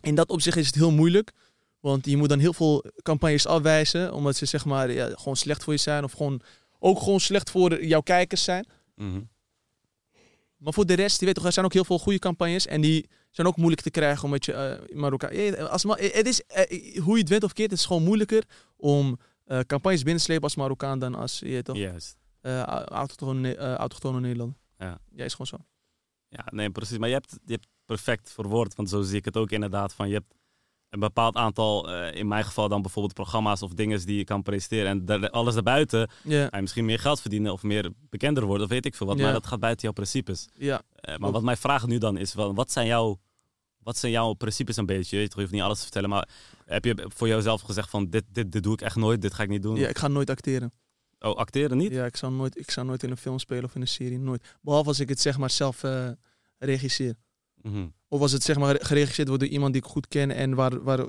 in dat opzicht is het heel moeilijk. Want je moet dan heel veel campagnes afwijzen. Omdat ze zeg maar ja, gewoon slecht voor je zijn. Of gewoon ook gewoon slecht voor jouw kijkers zijn. Mhm. Maar voor de rest, je weet toch, er zijn ook heel veel goede campagnes. En die zijn ook moeilijk te krijgen omdat je eh, Marokkaan... Ja, Als, Ma- het is, eh, hoe je het went of keert, het is gewoon moeilijker om eh, campagnes binnen te slepen als Marokkaan dan als je weet toch, Juist. eh, autochtone, eh, autochtone Nederlander. Ja. Ja, is gewoon zo. Ja, nee, precies. Maar je hebt, je hebt perfect verwoord, want zo zie ik het ook inderdaad. Van je hebt een bepaald aantal, eh, in mijn geval dan bijvoorbeeld programma's of dingen die je kan presenteren. En daar- alles daarbuiten Ja, ga je misschien meer geld verdienen of meer bekender worden of weet ik veel wat. Maar dat gaat buiten jouw principes. ja. Eh, maar wat mijn vraag nu dan is, wat zijn jouw... Wat zijn jouw principes een beetje? Je hoeft niet alles te vertellen, maar heb je voor jezelf gezegd van dit, dit, dit doe ik echt nooit, dit ga ik niet doen? ja, ik ga nooit acteren. Oh, acteren niet? Ja, ik zou, nooit, ik zou nooit in een film spelen of in een serie. Nooit. Behalve als ik het zeg maar zelf eh, regisseer. Mhm. Of als het zeg maar geregisseerd door iemand die ik goed ken en waar, waar,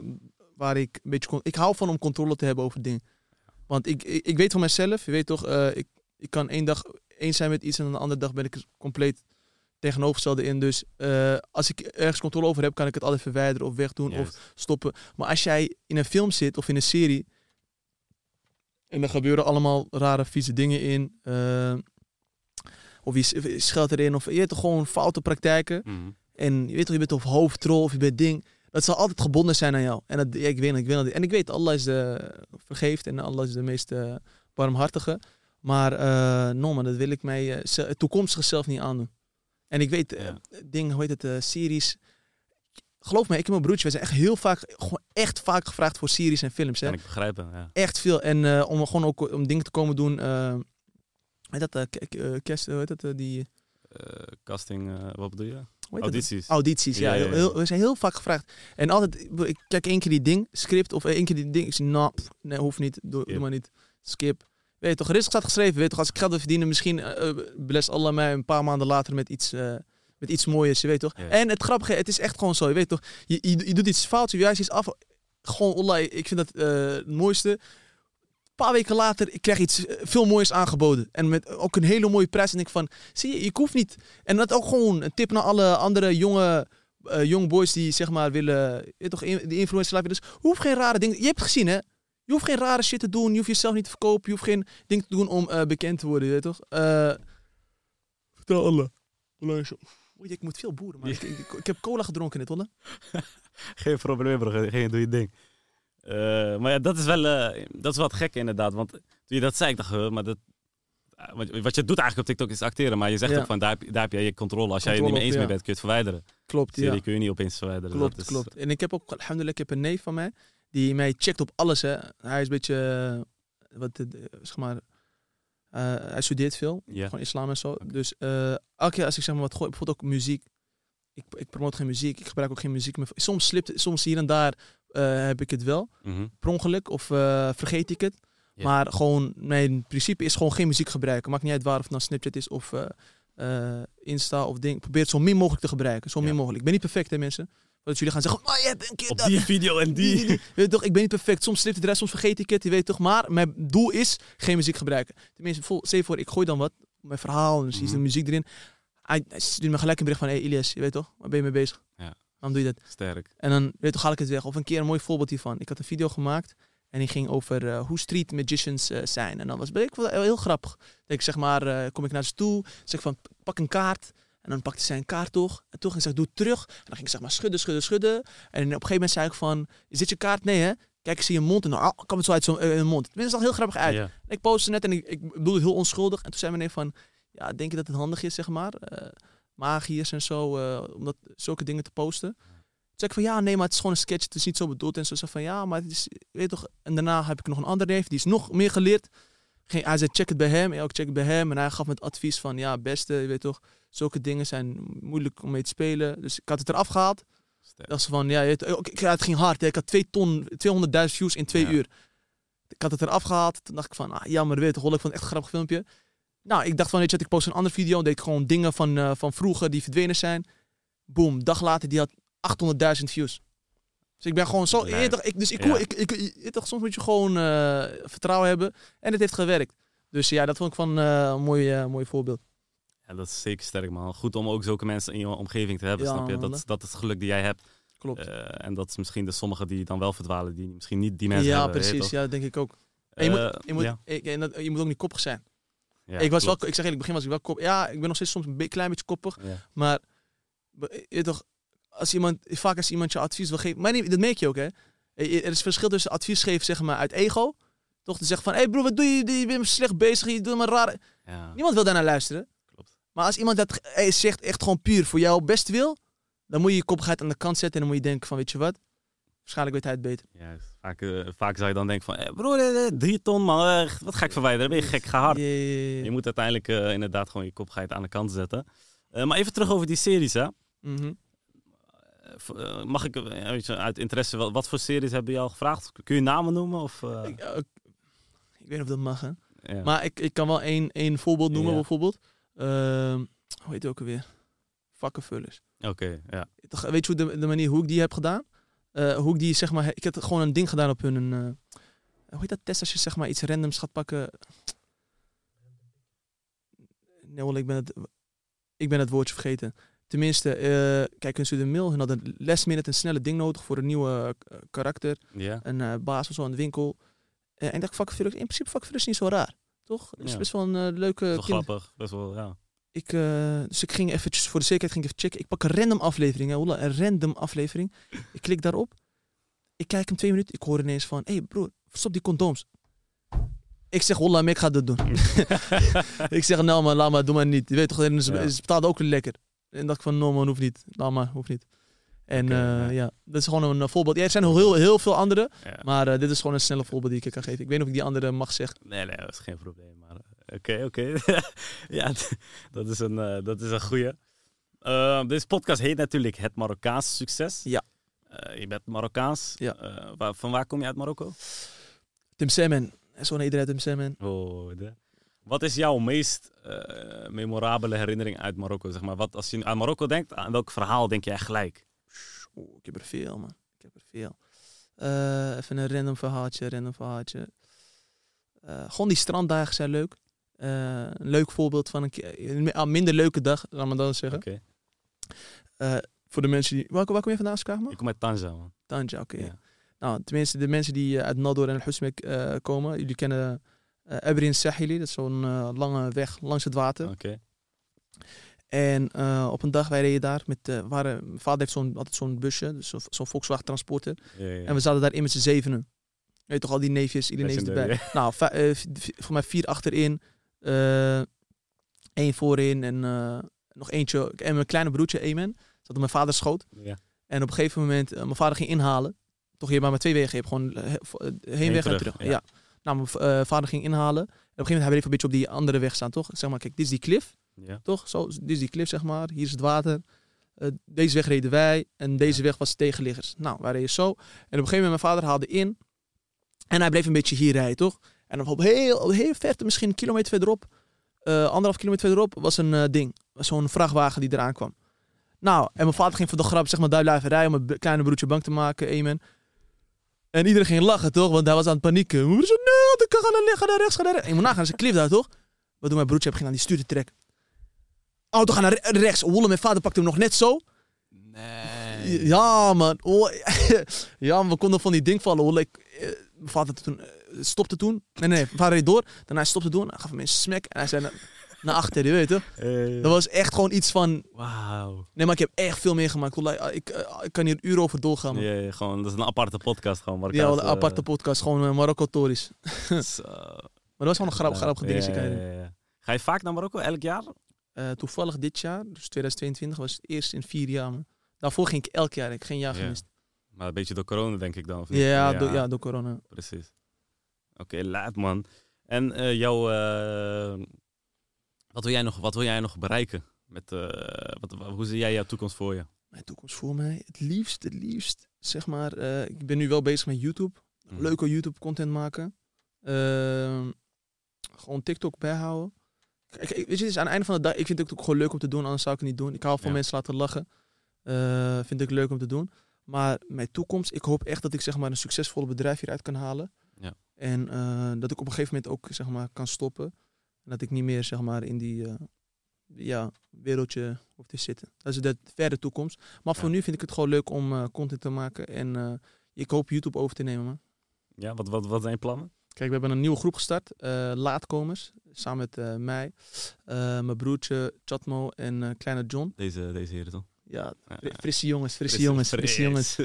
waar ik een beetje... Ik hou van om controle te hebben over dingen. Want ik, ik, ik weet van mezelf, je weet toch, eh, ik, ik kan één dag eens zijn met iets en de andere dag ben ik er compleet tegenovergestelde in. Dus eh, als ik ergens controle over heb, kan ik het altijd verwijderen of wegdoen of stoppen. Maar als jij in een film zit of in een serie en er gebeuren allemaal rare, vieze dingen in, eh, of je scheldt erin, of je hebt gewoon foute praktijken. Mhm. En je weet toch, je bent of hoofdrol of je bent ding. Dat zal altijd gebonden zijn aan jou. En dat, ja, ik weet ik weet. En ik weet, Allah is de vergeeft en Allah is de meest eh, barmhartige. Maar eh no man, dat wil ik mij eh, het toekomstige zelf niet aandoen. En ik weet, eh, Ja. dingen, hoe heet het, eh, series. Geloof me, ik en mijn broertje, we zijn echt heel vaak, gewoon echt vaak gevraagd voor series en films. Hè? Kan ik begrijpen, ja. Echt veel. En eh, om gewoon ook om dingen te komen doen. eh heet dat, eh, eh, kerst, hoe heet dat, eh, die... Eh, casting, eh, wat bedoel je? Audities. Audities, ja. Ja, we zijn heel vaak gevraagd. En altijd, ik kijk één keer die ding, script, of één keer die ding. Ik zeg, nou, pff, nee, hoeft niet. Doe, maar niet. Skip. Weet je toch, er is staat geschreven. Weet je toch, als ik geld wil verdienen, misschien eh, bless Allah mij een paar maanden later met iets, eh, met iets mooiers. Je weet toch. En het grappige, het is echt gewoon zo. Je weet toch, je, je, je doet iets fouts, je juist iets af. Gewoon, Allah, ik vind dat het mooiste. Paar weken later, ik krijg iets eh, veel moois aangeboden. En met ook een hele mooie prijs. En ik van, zie je, ik hoef niet. En dat ook gewoon een tip naar alle andere jonge eh young boys die zeg maar willen, je toch, in- die influencer life. Dus hoef geen rare dingen. Je hebt het gezien, hè? Je hoeft geen rare shit te doen. Je hoeft jezelf niet te verkopen. Je hoeft geen ding te doen om eh, bekend te worden, je weet toch? Eh vertel Oei, ik moet veel boeren, maar ik, ik, ik heb cola gedronken net, hoor. Geen probleem, bro. Geen, doe je ding. Eh, maar ja, dat is wel, eh, dat is wel het gekke inderdaad. Want toen je dat zei, ik dacht, eh, maar dat, eh, wat, wat je doet eigenlijk op TikTok is acteren. Maar je zegt Ja. ook van, daar heb, je- daar heb jij je controle. Als jij het niet mee eens mee ja. bent, kun je het verwijderen. Klopt, ja. kun je niet opeens verwijderen. Klopt, is- klopt. En ik heb ook, alhamdulillah, ik heb een neef van mij die mij checkt op alles. Hè. Hij is een beetje, eh, wat, eh, zeg maar, eh, hij studeert veel, gewoon islam en zo. Dus eh, elke keer als ik zeg maar wat gooi, bijvoorbeeld ook muziek. Ik, ik promote geen muziek, ik gebruik ook geen muziek meer. Soms slipt, soms hier en daar eh, heb ik het wel, Mhm. per ongeluk, of eh, vergeet ik het. Ja. Maar gewoon, mijn principe is gewoon geen muziek gebruiken. Maakt niet uit waar of het nou Snapchat is of eh, eh, Insta of ding. Probeer het zo min mogelijk te gebruiken. Zo Ja. min mogelijk. Ik ben niet perfect, hè mensen. Dat jullie gaan zeggen, maar je hebt een keer Op dat. die video en Die, die. die, die. Weet toch, ik ben niet perfect. Soms slipt het eruit, soms vergeet ik het. Je weet toch, maar mijn doel is geen muziek gebruiken. Tenminste, vol, voor, ik gooi dan wat, mijn verhaal, en je Mhm. de muziek erin. Hij, hij stuurt me gelijk een bericht van, hey Ilias, je weet toch, waar ben je mee bezig? Ja. Waarom doe je dat? Sterk. En dan, weet je toch, haal ik het weg. Of een keer een mooi voorbeeld hiervan. Ik had een video gemaakt en die ging over eh, hoe street magicians eh, zijn. En dan was ik wel heel grappig. Dat ik zeg maar, eh, kom ik naar ze toe, zeg van, pak een kaart. En dan pakte zij een kaart toch. En toen ging ze, doe terug. En dan ging ik zeg maar schudden, schudden, schudden. En op een gegeven moment zei ik van, is dit je kaart? Nee hè? Kijk, ik zie je mond. En dan oh, kwam het zo uit zo'n mond. Het zag heel grappig uit. Ik postte net en ik, het heel onschuldig. En toen zei meneer van, ja, denk je dat het handig is, zeg maar? Magiërs en zo, eh, om dat, zulke dingen te posten. Toen zei ik van, ja, nee, maar het is gewoon een sketch. Het is niet zo bedoeld. En zo zei van, ja, maar het is, weet toch. En daarna heb ik nog een andere neef, die is nog meer geleerd. Ging, hij zei, check het bij hem. Ja, ik check het bij hem. En hij gaf me het advies van, ja, beste, je weet toch. Zulke dingen zijn moeilijk om mee te spelen. Dus ik had het eraf gehaald. Sterk. Dat ze van, ja, je weet- ook- ik, het ging hard. Hè. Ik had 2 ton, 200.000 views in twee Ja. uur. Ik had het eraf gehaald. Toen dacht ik van, ah, jammer, weet hol ik vond het echt een grappig filmpje. Nou, ik dacht van, weet je, wat, ik post een andere video. Deed ik gewoon dingen van, eh, van vroeger die verdwenen zijn. Boom, dag later, die had 800.000 views. Dus ik ben gewoon zo, Nee. toch, ik, dus ik, Ja. ik, ik, je weet toch, soms moet je gewoon eh, vertrouwen hebben. En het heeft gewerkt. Dus ja, dat vond ik van eh, een mooi, mooi voorbeeld. Ja, dat is zeker sterk, man. Goed om ook zulke mensen in je omgeving te hebben, Ja, snap je? Dat dat is het geluk die jij hebt. Klopt. En dat is misschien de sommigen die dan wel verdwalen, die misschien niet die mensen ja, hebben. je precies. Ja, denk ik ook. En je, moet, je, moet, ja. je moet ook niet koppig zijn. Ja, ik was klopt. wel, ik zeg eerlijk, in het begin was ik wel koppig. Ja, ik ben nog steeds soms een klein beetje koppig. Ja. Maar je toch, als iemand, vaak als iemand je advies wil geven, maar nee, dat merk je ook hè. Er is verschil tussen advies geven zeg maar uit ego, toch te zeggen van, hé hey bro, wat doe je? Je bent slecht bezig, je doet maar raar. Ja, Niemand wil daarnaar luisteren. klopt. Maar als iemand dat eh, zegt echt gewoon puur voor jouw best wil, dan moet je je koppigheid aan de kant zetten en dan moet je denken van, weet je wat? Waarschijnlijk weet hij het beter. Juist. Vaak, eh, vaak zou je dan denken van, eh, broer, eh, drie ton man, wat ga ik verwijderen? Ben je gek, ga hard. Ja, ja, ja. Je moet uiteindelijk inderdaad gewoon je kopgeit aan de kant zetten. Maar even terug over die series, hè. Mhm. Mag ik uit interesse, wat, wat voor series hebben je al gevraagd? Kun je namen noemen? Of, Ik, ik weet niet of dat mag, hè. ja. Maar ik, ik kan wel één, één voorbeeld noemen, Ja. bijvoorbeeld. Ehm, hoe heet het ook alweer? Vakkenvullers. Oké, ja. Toch, Weet je hoe de, de manier hoe ik die heb gedaan? Eh, hoe ik die, zeg maar, ik heb gewoon een ding gedaan op hun... eh, hoe heet dat test als je zeg maar iets randoms gaat pakken? Nee, wel, ik ben het, ik ben het woordje vergeten. Tenminste, eh, kijk, hun een mail. Hun hadden last minute een snelle ding nodig voor een nieuwe karakter. Een baas of zo in de winkel. En ik dacht, vakkenvullers, in principe vakkenvullers is niet zo raar. Toch? Het is Ja. best wel een leuke... wel grappig. Best wel, ja. Ik, eh, dus ik ging eventjes, voor de zekerheid ging ik even checken. Ik pak een random aflevering, hè, een random aflevering. Ik klik daarop. Ik kijk hem twee minuten. Ik hoor ineens van, hé hey broer, stop die condooms. Ik zeg, Holla, ik ga dat doen. ik zeg, nou man, laat maar, doe maar niet. Je weet toch, ze, Ja. ze betaalden ook lekker. En dacht ik van, no man, hoeft niet. Laat maar, hoeft niet. En eh, ja. ja, dat is gewoon een eh, voorbeeld. Ja, er zijn heel, heel veel andere, ja. maar eh, dit is gewoon een snelle voorbeeld die ik kan geven. Ik weet niet of ik die andere mag zeggen. Nee, nee, dat is geen probleem. Maar oké, oké. ja, dat is een, eh, dat is een goeie. Eh, deze podcast heet natuurlijk Het Marokkaanse Succes. Ja. Je bent Marokkaans. Ja. Waar- van waar kom je uit Marokko? Tim Semen. Zo'n iedereen Tim Semen. Oh, de- Wat is jouw meest memorabele herinnering uit Marokko? Zeg maar? Wat, als je aan Marokko denkt, aan welk verhaal denk je echt gelijk? Oeh, ik heb er veel, man. Ik heb er veel. Eh, even een random verhaaltje, random verhaaltje. Eh, gewoon die stranddagen zijn leuk. Eh, een leuk voorbeeld van een, keer- een ah, minder leuke dag, laat maar dan zeggen. Oké. Voor de mensen die... Waar, waar kom je vandaan, me? Ik kom uit Tanja, man. Tanja, oké. Ja. Nou, tenminste, de mensen die uit Nador en Husmek komen. Jullie kennen eh Abrin Sahili. Dat is zo'n lange weg langs het water. Oké. En eh, op een dag, wij reden daar met... eh, waren, mijn vader heeft zo'n, altijd zo'n busje, dus zo'n, Volkswagen Transporter. Ja, ja. En we zaten daarin met z'n zevenen. Weet toch, al die neefjes, iedereen neefjes erbij. Nou, eh, voor mij vier achterin, één voorin en nog eentje. En mijn kleine broertje, Emen, zat op mijn vaders schoot. Ja. En op een gegeven moment, mijn vader ging inhalen. Toch, hebt maar met twee wegen. Je hebt gewoon he- vo- heenweg en terug, ja. Nou, mijn vader ging inhalen. En op een gegeven moment hebben we even een beetje op die andere weg staan, toch? Zeg maar, kijk, dit is die klif. Ja. Toch? Zo, dit is die klif, zeg maar. Hier is het water. Eh, deze weg reden wij. En deze weg was tegenliggers. Nou, wij reden zo. En op een gegeven moment, mijn vader haalde in. En hij bleef een beetje hier rijden, toch? En op heel, heel verte, misschien een kilometer verderop, eh anderhalf kilometer verderop, was een eh, ding. Zo'n vrachtwagen die eraan kwam. Nou, en mijn vader ging voor de grap, zeg maar, daar blijven rijden om b- kleine broertje bang te maken, amen. En iedereen ging lachen, toch? Want hij was aan het panieken. Mijn broer zei, nee, ik ga naar links, ga naar rechts, ga naar rechts. En je moet nagaan, is een klif daar, toch? Wat doet mijn broertje? Hij ging aan die stuur te trekken. Auto gaat naar re- rechts. Wolle, mijn vader pakte hem nog net zo. Nee. Ja, man. Oh, ja, man, we konden van die ding vallen. Eh, mijn vader toen, eh, stopte toen. Nee, nee, mijn vader reed door. Daarna hij stopte doen. Hij gaf hem een smack. En hij zei, naar achter, je weet toch? Dat was echt gewoon iets van... Wauw. Nee, maar ik heb echt veel meegemaakt. Wallahi, Ik, eh, ik kan hier uren over doorgaan. man. Ja, ja, gewoon, dat is een aparte podcast gewoon. Ja, een aparte podcast. Gewoon uh, Marokko-tories. Zo. Maar dat was gewoon een grap, dingetje. ja, ja, ja. Ga je vaak naar Marokko, elk jaar? Eh, toevallig dit jaar, dus 2022, was het eerst in vier jaar. Man. Daarvoor ging ik elk jaar. Ik heb geen jaar Ja. gemist. Maar een beetje door corona, denk ik dan. Of niet? Ja, Door, ja, door corona. precies. Oké, laat man. En eh, jouw, eh, wat, wil jij nog, wat wil jij nog bereiken? Met, wat, hoe zie jij jouw toekomst voor je? Mijn toekomst voor mij, het liefst, het liefst, zeg maar. ik ben nu wel bezig met YouTube. Mhm. Leuke YouTube-content maken. Ehm, gewoon TikTok bijhouden. Kijk, ik- weet je, het is aan het einde van de dag, ik vind het ook gewoon leuk om te doen, anders zou ik het niet doen. Ik hou van Ja. mensen laten lachen. Eh, vind ik leuk om te doen. Maar mijn toekomst, ik hoop echt dat ik zeg maar een succesvolle bedrijf hieruit kan halen. Ja. En eh, dat ik op een gegeven moment ook zeg maar kan stoppen. En dat ik niet meer zeg maar in die eh, ja, wereldje hoef te zitten. Dat is de verre toekomst. Maar voor nu vind ik het gewoon leuk om content te maken. En ik hoop YouTube over te nemen. Man. Ja, wat, wat, wat zijn je plannen? Kijk, we hebben een nieuwe groep gestart. eh, laatkomers. Samen met eh, mij, eh, mijn broertje Chatmo en kleine John. Deze, deze heren toch? Ja, Ja, fri- ja. frisse jongens, frisse Fris- jongens, fris. frisse jongens.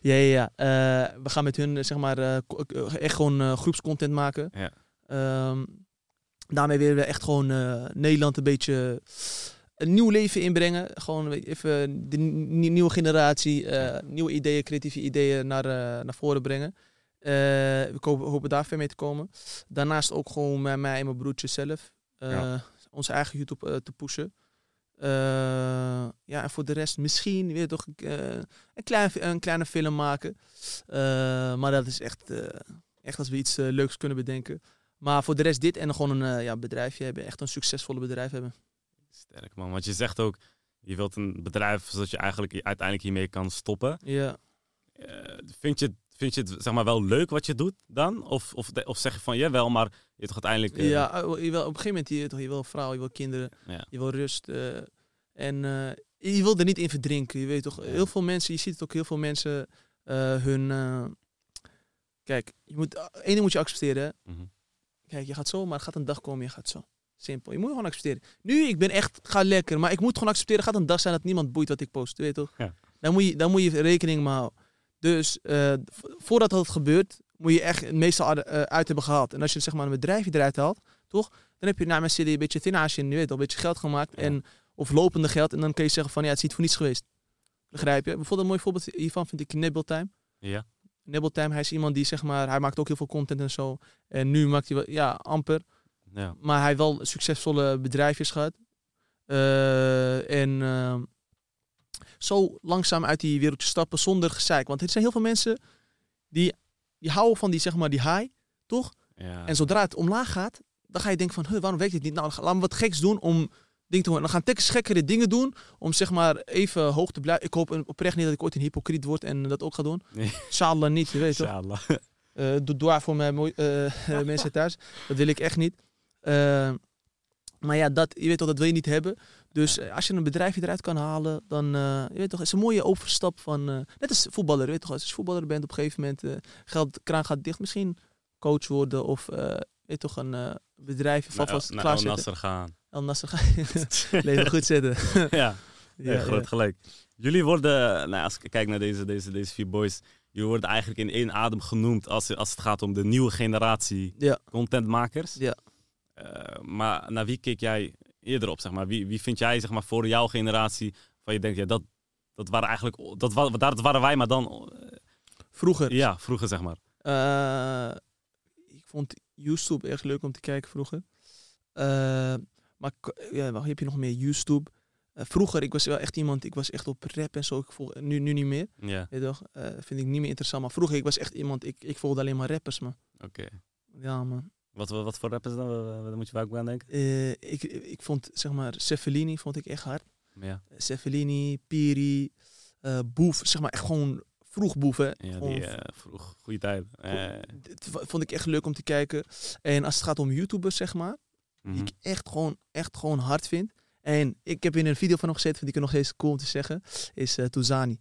Ja, ja, ja. We gaan met hun zeg maar echt gewoon groepscontent maken. Ja. Ehm, daarmee willen we echt gewoon Nederland een beetje een nieuw leven inbrengen. Gewoon even de ni- nieuwe generatie, nieuwe ideeën, creatieve ideeën naar, naar voren brengen. Eh, we hopen, hopen daar ver mee te komen. Daarnaast ook gewoon met mij en mijn broertje zelf. eh, Ja. Onze eigen YouTube eh, te pushen. Ja, en voor de rest misschien weer toch een, klein, een kleine film maken. Maar dat is echt, echt als we iets leuks kunnen bedenken. Maar voor de rest dit en gewoon een ja, bedrijfje hebben. Echt een succesvolle bedrijf hebben. Sterk man, want je zegt ook, je wilt een bedrijf zodat je eigenlijk uiteindelijk hiermee kan stoppen. Ja. Vind, je, vind je het zeg maar wel leuk wat je doet dan? Of, of, of zeg je van jawel, maar je toch uiteindelijk... eh, Ja, eh, je wil, op een gegeven moment, je, toch, je wil vrouw, je wil kinderen, Ja. je wil rust. eh, en je wil er niet in verdrinken. Je weet toch, heel veel mensen, je ziet het ook heel veel mensen hun... kijk, je moet, één ding moet je accepteren. Mhm. Kijk, je gaat zo, maar gaat een dag komen, je gaat zo. Simpel. Je moet gewoon accepteren. Nu, ik ben echt, ga lekker, maar ik moet gewoon accepteren. Er gaat een dag zijn dat niemand boeit wat ik post, weet je toch? Ja. Daar, moet je, daar moet je rekening mee houden. Dus eh, voordat dat gebeurt, moet je echt het meeste uit, eh, uit hebben gehaald. En als je zeg maar een bedrijfje eruit haalt, toch? Dan heb je na mijn serie een beetje tinage in, je weet wel, een beetje geld gemaakt. Ja. En, of lopende geld. En dan kun je zeggen van, ja, het is niet voor niets geweest. Begrijp je? Bijvoorbeeld een mooi voorbeeld hiervan vind ik Nibble Time. Ja. Nibble Time, hij is iemand die zeg maar, hij maakt ook heel veel content en zo. En nu maakt hij wel, ja, amper. Ja. Maar hij heeft wel succesvolle bedrijfjes gehad. Eh, en ehm, zo langzaam uit die wereldje stappen zonder gezeik. Want er zijn heel veel mensen die, die houden van die, zeg maar, die high, toch? Ja. En zodra het omlaag gaat, dan ga je denken van, waarom werkt dit niet? Nou, laten we wat geks doen om ding te horen. Dan gaan tekens gekkere dingen doen om zeg maar even hoog te blijven. Ik hoop oprecht niet dat ik ooit een hypocriet word en dat ook ga doen. Nee. Niet, je weet toch? Inshallah. Eh doe dwaar voor mijn mooi- eh, eh, mensen thuis. Dat wil ik echt niet. Maar ja, dat, je weet toch, dat wil je niet hebben. Dus eh, als je een bedrijfje eruit kan halen, dan eh, je weet toch, het is een mooie overstap van. eh, net als voetballer, je weet toch, als je voetballer bent, op een gegeven moment uh, geld, kraan gaat dicht, misschien coach worden of weet toch, een bedrijfje van Naar vast naar El. Nasser gaan. El Nasser gaan. Leven goed zetten. ja, ja, ja, groot gelijk. Jullie worden, nou, als ik kijk naar deze, deze, deze vier boys, jullie worden eigenlijk in één adem genoemd als, als het gaat om de nieuwe generatie Ja. contentmakers. Ja. Maar naar wie keek jij eerder op, zeg maar? Wie, wie vind jij, zeg maar, voor jouw generatie, van je denkt, ja, dat, dat waren eigenlijk, dat, wa- dat waren wij, maar dan, eh, Vroeger. ja, vroeger, zeg maar. Eh, ik vond YouTube echt leuk om te kijken vroeger. Eh, maar ja, wat heb je nog meer? YouTube. Vroeger, ik was wel echt iemand, ik was echt op rap en zo. Ik volg, nu, nu niet meer. Ja, Weet je toch? Vind ik niet meer interessant. Maar vroeger, ik was echt iemand, ik, ik volgde alleen maar rappers, man. oké. Ja, man. Wat, wat, wat voor rappers dan? Moet je ook aan denken? Eh, ik, ik vond, zeg maar, Cefellini vond ik echt hard. Ja, Cefellini, Piri, eh Boef. Zeg maar, echt gewoon vroeg Boef, hè. ja die eh, vroeg, goede tijd. Eh, Dit vond ik echt leuk om te kijken. En als het gaat om YouTubers, zeg maar, die mhm. ik echt gewoon, echt gewoon hard vind. En ik heb in een video van hem gezet, vind ik nog steeds cool om te zeggen, is eh Touzani.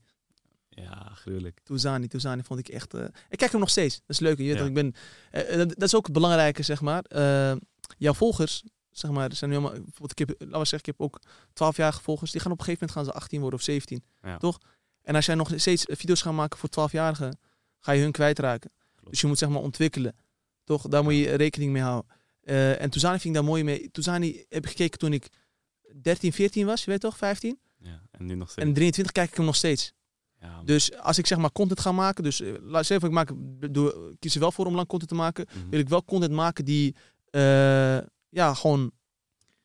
Ja, gruwelijk. Touzani, Touzani vond ik echt... eh, ik kijk hem nog steeds, dat is leuk. Je Ja. ik ben, eh, dat, dat is ook het belangrijke, zeg maar. Eh, jouw volgers Zeg maar, zijn nu allemaal, bijvoorbeeld, ik heb, laten we zeggen, ik heb ook 12-jarige volgers. Die gaan op een gegeven moment gaan ze 18 worden of 17. Ja. Toch? En als jij nog steeds video's gaat maken voor 12-jarigen, ga je hun kwijtraken. Klopt. Dus je moet zeg maar ontwikkelen. Toch? Daar moet je rekening mee houden. Eh, en Toezani vind ik daar mooi mee. Toezani heb ik gekeken toen ik 13, 14 was, je weet toch, 15. Ja, en nu nog steeds. En 23 kijk ik hem nog steeds. Ja. Dus als ik zeg maar content ga maken, dus eh, laat zeggen, ik maak, doe, kies er wel voor om lang content te maken, Mhm. wil ik wel content maken die eh, ja, gewoon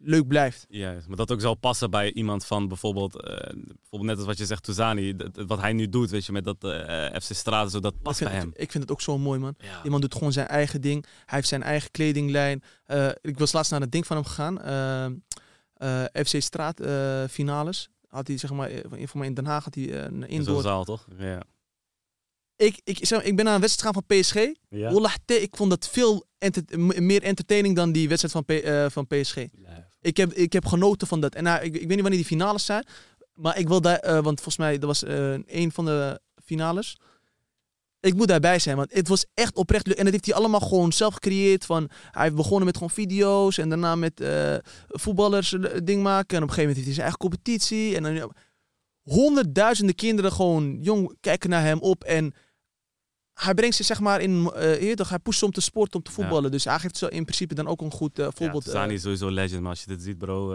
leuk blijft. Ja, maar dat ook zal passen bij iemand van bijvoorbeeld, eh, bijvoorbeeld net als wat je zegt, dat- wat hij nu doet, weet je, met dat FC Straten, zo, dat past bij het, hem. ik vind het ook zo mooi, man. Ja. Man doet gewoon zijn eigen ding. Hij heeft zijn eigen kledinglijn. Ik was laatst naar het ding van hem gegaan. FC Straat finales. Had hij zeg maar, eh, van van mij in Den Haag had hij eh, een indoor. zaal, toch? Ja. Ik, ik, zeg, maar, ik ben naar een wedstrijd gaan van PSG. Ja. Ik vond dat veel enter- meer entertaining dan die wedstrijd van, P- eh, van PSG. Ik heb, ik heb genoten van dat. En nou, ik, ik weet niet wanneer die finales zijn. Maar ik wil daar, want volgens mij dat was eh, een van de finales. Ik moet daarbij zijn, want het was echt oprecht leuk. En dat heeft hij allemaal gewoon zelf gecreëerd. Van, hij heeft begonnen met gewoon video's en daarna met eh, voetballers een ding maken. En op een gegeven moment heeft hij zijn eigen competitie. En dan honderdduizenden kinderen gewoon jong kijken naar hem op. En hij brengt ze zeg maar in, eh toch, hij pusht ze om te sporten, om te Ja. voetballen. Dus hij geeft zo in principe dan ook een goed eh, voorbeeld. Ja, eh, is sowieso legend, maar als je dit ziet, bro,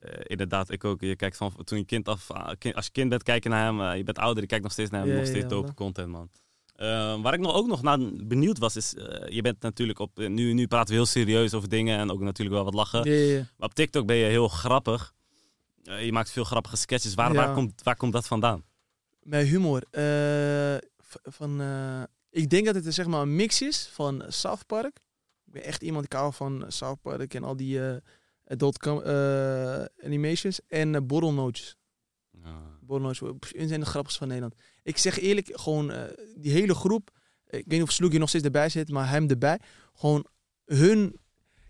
eh, inderdaad, ik ook. Je kijkt van toen je kind af, ah, kind- als je kind bent, kijk je naar hem. eh, je bent ouder, je kijkt nog steeds naar hem, Ja, nog steeds ja, dope content, man. Eh, waar ik nog, ook nog naar benieuwd was, is, eh, je bent natuurlijk op, nu, nu praten we heel serieus over dingen en ook natuurlijk wel wat lachen. ja, ja, ja. Maar op TikTok ben je heel grappig. Je maakt veel grappige sketches. Waar, waar, komt, waar komt dat vandaan? Mijn humor. van, ik denk dat het zeg maar een mix is van South Park. Ik ben echt iemand, ik hou van South Park en al die adult com- eh, animations. En uh, borrelnootjes. Borrelnootjes, pff, hun zijn de grappigste van Nederland. Ik zeg eerlijk, gewoon eh, die hele groep. Ik weet niet of Sloegie nog steeds erbij zit, maar hem erbij. Gewoon hun...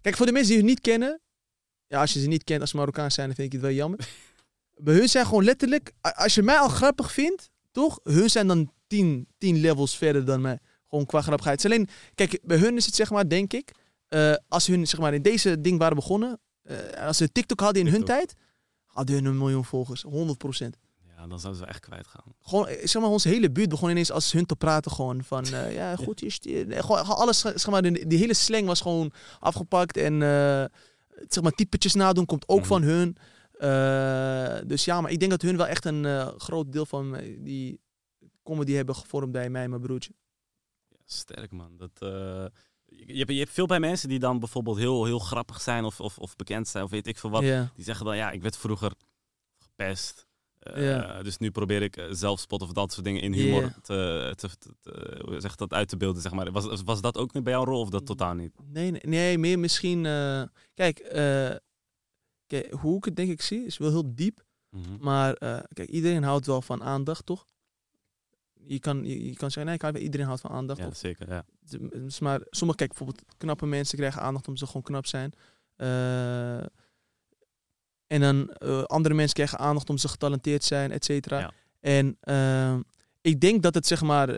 Kijk, voor de mensen die hun niet kennen. Ja, als je ze niet kent als Marokkaans zijn, dan vind ik het wel jammer. Bij hun zijn gewoon letterlijk... Als je mij al grappig vindt, toch? Hun zijn dan tien, tien levels verder dan mij. Gewoon qua grappigheid. Het is alleen, kijk, bij hun is het zeg maar, denk ik... eh, als hun zeg maar in deze ding waren begonnen... eh, als ze TikTok hadden in hun tijd... hadden hun een miljoen volgers. 100% Ja, dan zouden ze echt kwijt gaan. gewoon, eh, zeg maar, onze hele buurt begon ineens als hun te praten gewoon van, eh, ja, goed is die. Nee, Gewoon alles, zeg maar, die, die hele slang was gewoon afgepakt en, zeg maar, typetjes nadoen komt ook Mhm. van hun. Dus ja, maar ik denk dat hun wel echt een groot deel van die comedy hebben gevormd bij mij en mijn broertje. Ja, sterk, man. Dat, je, hebt, je hebt veel bij mensen die dan bijvoorbeeld heel, heel grappig zijn of, of, of bekend zijn of weet ik veel wat. Die zeggen dan, ja, ik werd vroeger gepest. Eh. Dus nu probeer ik eh, zelfspot of dat soort dingen in humor te, te, te, te- hoe zeg je dat uit te beelden, zeg maar. Was, was dat ook bij jouw rol of dat totaal niet? Nee, nee, nee, meer misschien. eh, kijk, eh, kijk, hoe ik het denk ik zie, is wel heel diep. Mhm. Maar kijk, iedereen houdt wel van aandacht, toch? Je kan, je, je kan zeggen, nee, iedereen houdt van aandacht. Ja, Of, zeker, ja. dus maar sommige, kijk, bijvoorbeeld knappe mensen krijgen aandacht omdat ze gewoon knap zijn. Eh, en dan eh, andere mensen krijgen aandacht omdat ze getalenteerd zijn, et cetera. Ja. En eh, ik denk dat het, zeg maar,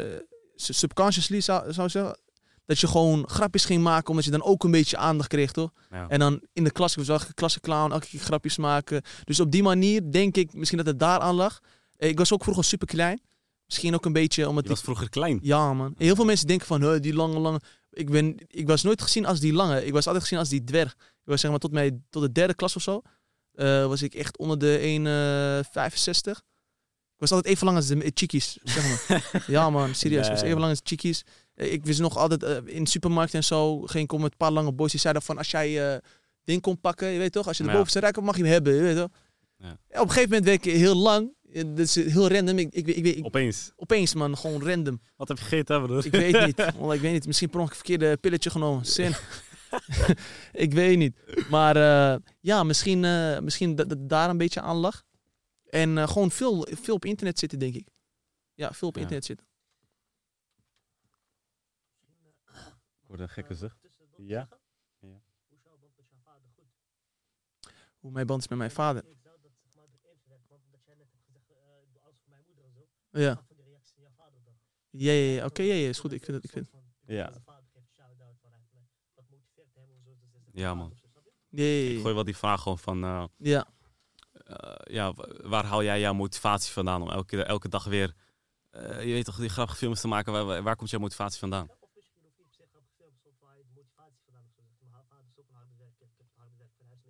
su- subconsciously zou, zou zeggen, dat je gewoon grapjes ging maken omdat je dan ook een beetje aandacht kreeg, toch? ja. En dan in de klas, ik was wel een klassenclown, elke keer grapjes maken. Dus op die manier denk ik misschien dat het daar aan lag. Ik was ook vroeger super klein. Misschien ook een beetje omdat Je was ik... vroeger klein. Ja man. Heel veel mensen denken van, "Huh, die lange, lange... Ik, ben, ik was nooit gezien als die lange. Ik was altijd gezien als die dwerg. Ik was zeg maar tot, mij, tot de derde klas of zo. eh, was ik echt onder de 1,65. ik was altijd even lang als de chickies, zeg maar. ja man, serieus. Ik was even lang als de chickies. Eh, Ik wist nog altijd eh, in de supermarkt en zo. Ging ik om met een paar lange boys. Die zeiden van als jij eh ding kon pakken, je weet toch, als je de Ja. bovenste hebt, mag je hem hebben, je weet toch. Ja. Ja, op een gegeven moment werd ik heel lang. Eh, Dat is heel random. Ik, ik, ik, ik, Opeens. opeens man, gewoon random. Wat heb je gegeten, hè, broer? Ik weet niet. Wallah, ik weet niet. Misschien per ongeluk een verkeerde pilletje genomen. Zin. ik weet niet. Maar eh, ja, misschien, eh, misschien dat het daar een beetje aan lag. En eh, gewoon veel, veel op internet zitten, denk ik. Ja, veel op Ja. internet zitten. Ik hoorde een gekke zucht. Ja? Hoe mijn band is met mijn vader. Ja. Ja, ja, ja. Oké, ja, ja, is goed. Ik vind het, ik vind. Ja. Ja, man. Nee. Ik gooi wel die vraag gewoon van, eh, Ja. eh, ja, wa- waar haal jij jouw motivatie vandaan om elke, elke dag weer, eh, je weet toch, die grappige films te maken. Waar, waar- waar komt jouw motivatie vandaan?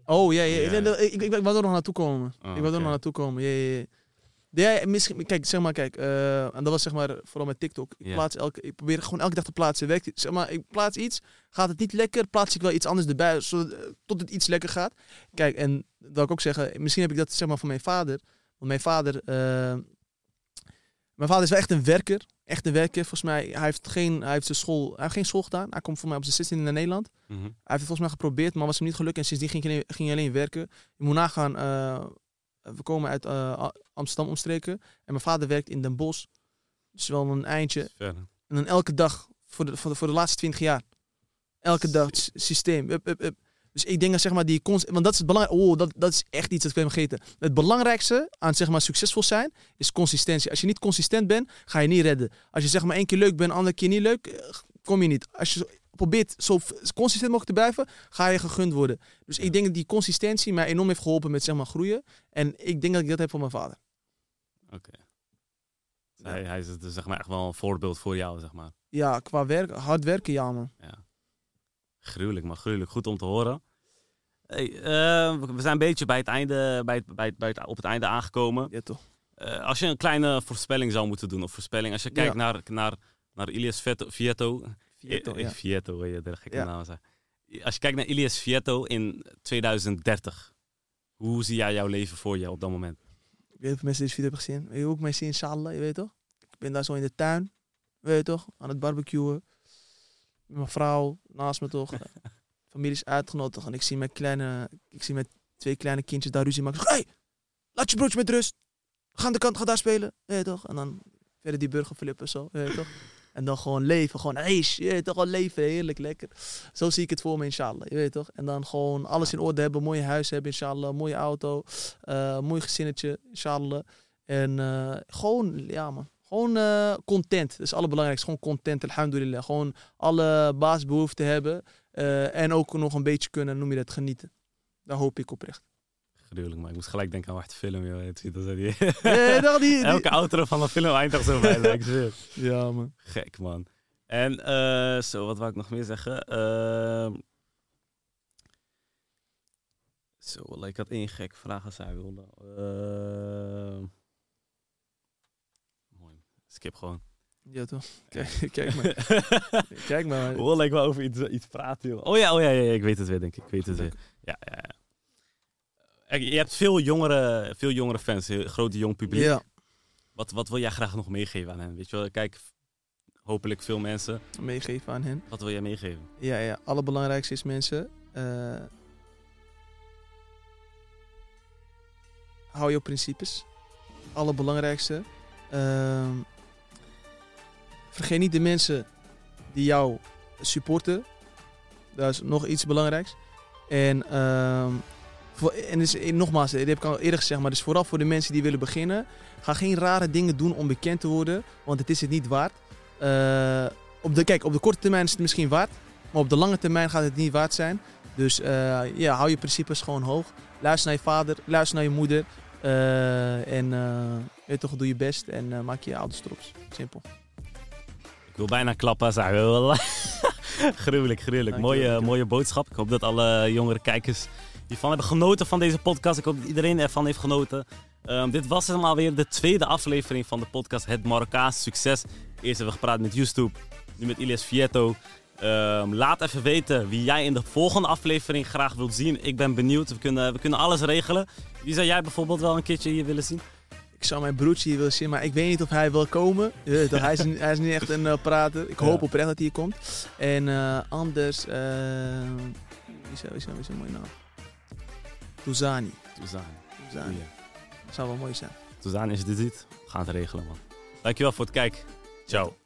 Oh ja, ja. Ja. Ik, ik, ik, ik wou er nog naartoe komen. Oh, ik wou er nog naartoe komen. Ja, ja, ja. Ja, misschien, kijk, zeg maar, kijk, eh, en dat was zeg maar vooral met TikTok. Ik, plaats elke, ik probeer gewoon elke dag te plaatsen. Werkt, zeg maar, ik plaats iets, gaat het niet lekker, plaats ik wel iets anders erbij, zodat, eh, tot het iets lekker gaat. Kijk, en dat wil ik ook zeggen, misschien heb ik dat zeg maar van mijn vader. Want mijn vader, eh, mijn vader is wel echt een werker, echt een werker. Volgens mij, hij heeft geen, hij heeft zijn school, hij heeft geen school gedaan. Hij komt voor mij op zijn 16 naar Nederland. Mhm. Hij heeft het volgens mij geprobeerd, maar was hem niet gelukt. En sindsdien ging hij alleen, ging hij alleen werken. Je moet nagaan, we komen uit eh, Amsterdam omstreken. En mijn vader werkt in Den Bosch. Dus wel een eindje. En dan elke dag, voor de, voor de, voor de laatste 20 jaar. Elke dag, systeem. Up, up, up. Dus ik denk dat zeg maar die const- want dat is het belangrijk. Oh, dat, dat is echt iets dat ik ben vergeten. Het belangrijkste aan zeg maar succesvol zijn is consistentie. Als je niet consistent bent, ga je niet redden. Als je zeg maar één keer leuk bent, andere keer niet leuk, eh, kom je niet. Als je probeert zo consistent mogelijk te blijven, ga je gegund worden. Dus ik denk dat die consistentie mij enorm heeft geholpen met zeg maar groeien. En ik denk dat ik dat heb van mijn vader. Oké. Dus Hij, hij is dus, zeg maar echt wel een voorbeeld voor jou, zeg maar. Ja, qua werk, hard werken, ja man. Ja. Gruwelijk, maar gruwelijk. Goed om te horen. Hey, eh, we zijn een beetje bij het einde, bij het, bij het, bij het, op het einde aangekomen. Ja toch. Eh, als je een kleine voorspelling zou moeten doen, of voorspelling, als je kijkt Ja. naar, naar, naar Ilias Vietto, Vietto, Eh, ja. Vietto, weet je, de gekke Ja. naam. Als je kijkt naar Ilias Vietto in 2030, hoe zie jij jouw leven voor je op dat moment? Ik weet niet of mensen deze video hebben gezien. Weet je ik mij zie in Inshallah, je weet toch? Ik ben daar zo in de tuin, weet je toch? Aan het barbecuen. Met mijn vrouw naast me toch. Familie is uitgenodigd en ik zie mijn kleine, ik zie mijn twee kleine kindjes daar ruzie maken. Zeg, hey, laat je broodje met rust. Ga aan de kant, ga daar spelen. Weet je toch? En dan verder die burger flippen zo, weet je toch? En dan gewoon leven, gewoon race, je toch? Gewoon leven, heerlijk, lekker. Zo zie ik het voor me, inshallah, je weet toch? En dan gewoon alles in orde hebben, mooie huis hebben, inshallah, mooie auto, eh, mooi gezinnetje, inshallah. En eh, gewoon, ja man, gewoon eh, content. Dat is het allerbelangrijkste, gewoon content, alhamdulillah. Gewoon alle baasbehoeften hebben en ook nog een beetje kunnen, noem je dat, genieten. Daar hoop ik oprecht. Gruwelijk, maar ik moest gelijk denken aan wacht film, joh. Het ziet er zo die- Nee, toch, die, Elke outro van een film eindigt zo bij, like, shit. Ja man. Gek, man. En eh, zo, wat wou ik nog meer zeggen? Ehm zo, ik had één gekke vraag als hij wilde. Ehm mooi. Skip gewoon. Ja toch. Kijk, kijk maar. Kijk maar. Wallah, ik wil over iets, iets praten, joh. Oh ja, oh ja, ja, ja, ik weet het weer, denk ik. Ik weet het weer. Ja, ja, ja. Je hebt veel jongere, veel jongere fans, grote jong publiek. Ja, Wat, wat wil jij graag nog meegeven aan hen? Weet je wel, kijk, hopelijk veel mensen. meegeven aan hen. Wat wil jij meegeven? Ja, ja. Allerbelangrijkste is mensen. eh, hou je op principes. Allerbelangrijkste. ehm, vergeet niet de mensen die jou supporten. Dat is nog iets belangrijks. En, ehm, en is, eh, nogmaals, dit heb ik al eerder gezegd, maar dus vooral voor de mensen die willen beginnen. Ga geen rare dingen doen om bekend te worden, want het is het niet waard. Eh, op de, kijk, op de korte termijn is het misschien waard. Maar op de lange termijn gaat het niet waard zijn. Dus eh, ja, hou je principes gewoon hoog. Luister naar je vader, luister naar je moeder. eh, en eh, weet toch, doe je best en eh, maak je ouders trots. Simpel. Ik wil bijna klappen, wel. gruwelijk, gruwelijk. Dankjewel, Mooie, dankjewel. mooie boodschap. Ik hoop dat alle jongere kijkers hiervan hebben genoten van deze podcast. Ik hoop dat iedereen ervan heeft genoten. Ehm, dit was hem alweer de tweede aflevering van de podcast Het Marokkaanse Succes. Eerst hebben we gepraat met YouTube, nu met Ilias Vietto. Ehm, laat even weten wie jij in de volgende aflevering graag wilt zien. Ik ben benieuwd. We kunnen, we kunnen alles regelen. Wie zou jij bijvoorbeeld wel een keertje hier willen zien? Ik zou mijn broertje hier willen zien, maar ik weet niet of hij wil komen. Toch, hij, is, niet- hij is niet echt een eh, prater. Ik Ja. hoop oprecht dat hij hier komt. En eh, anders, eh wie is is wie is een mooie naam? Touzani. Toezaan. Touzani. Zou wel mooi zijn. Toezaan, als je dit ziet, we gaan het regelen, man. Dankjewel voor het kijken. Ciao.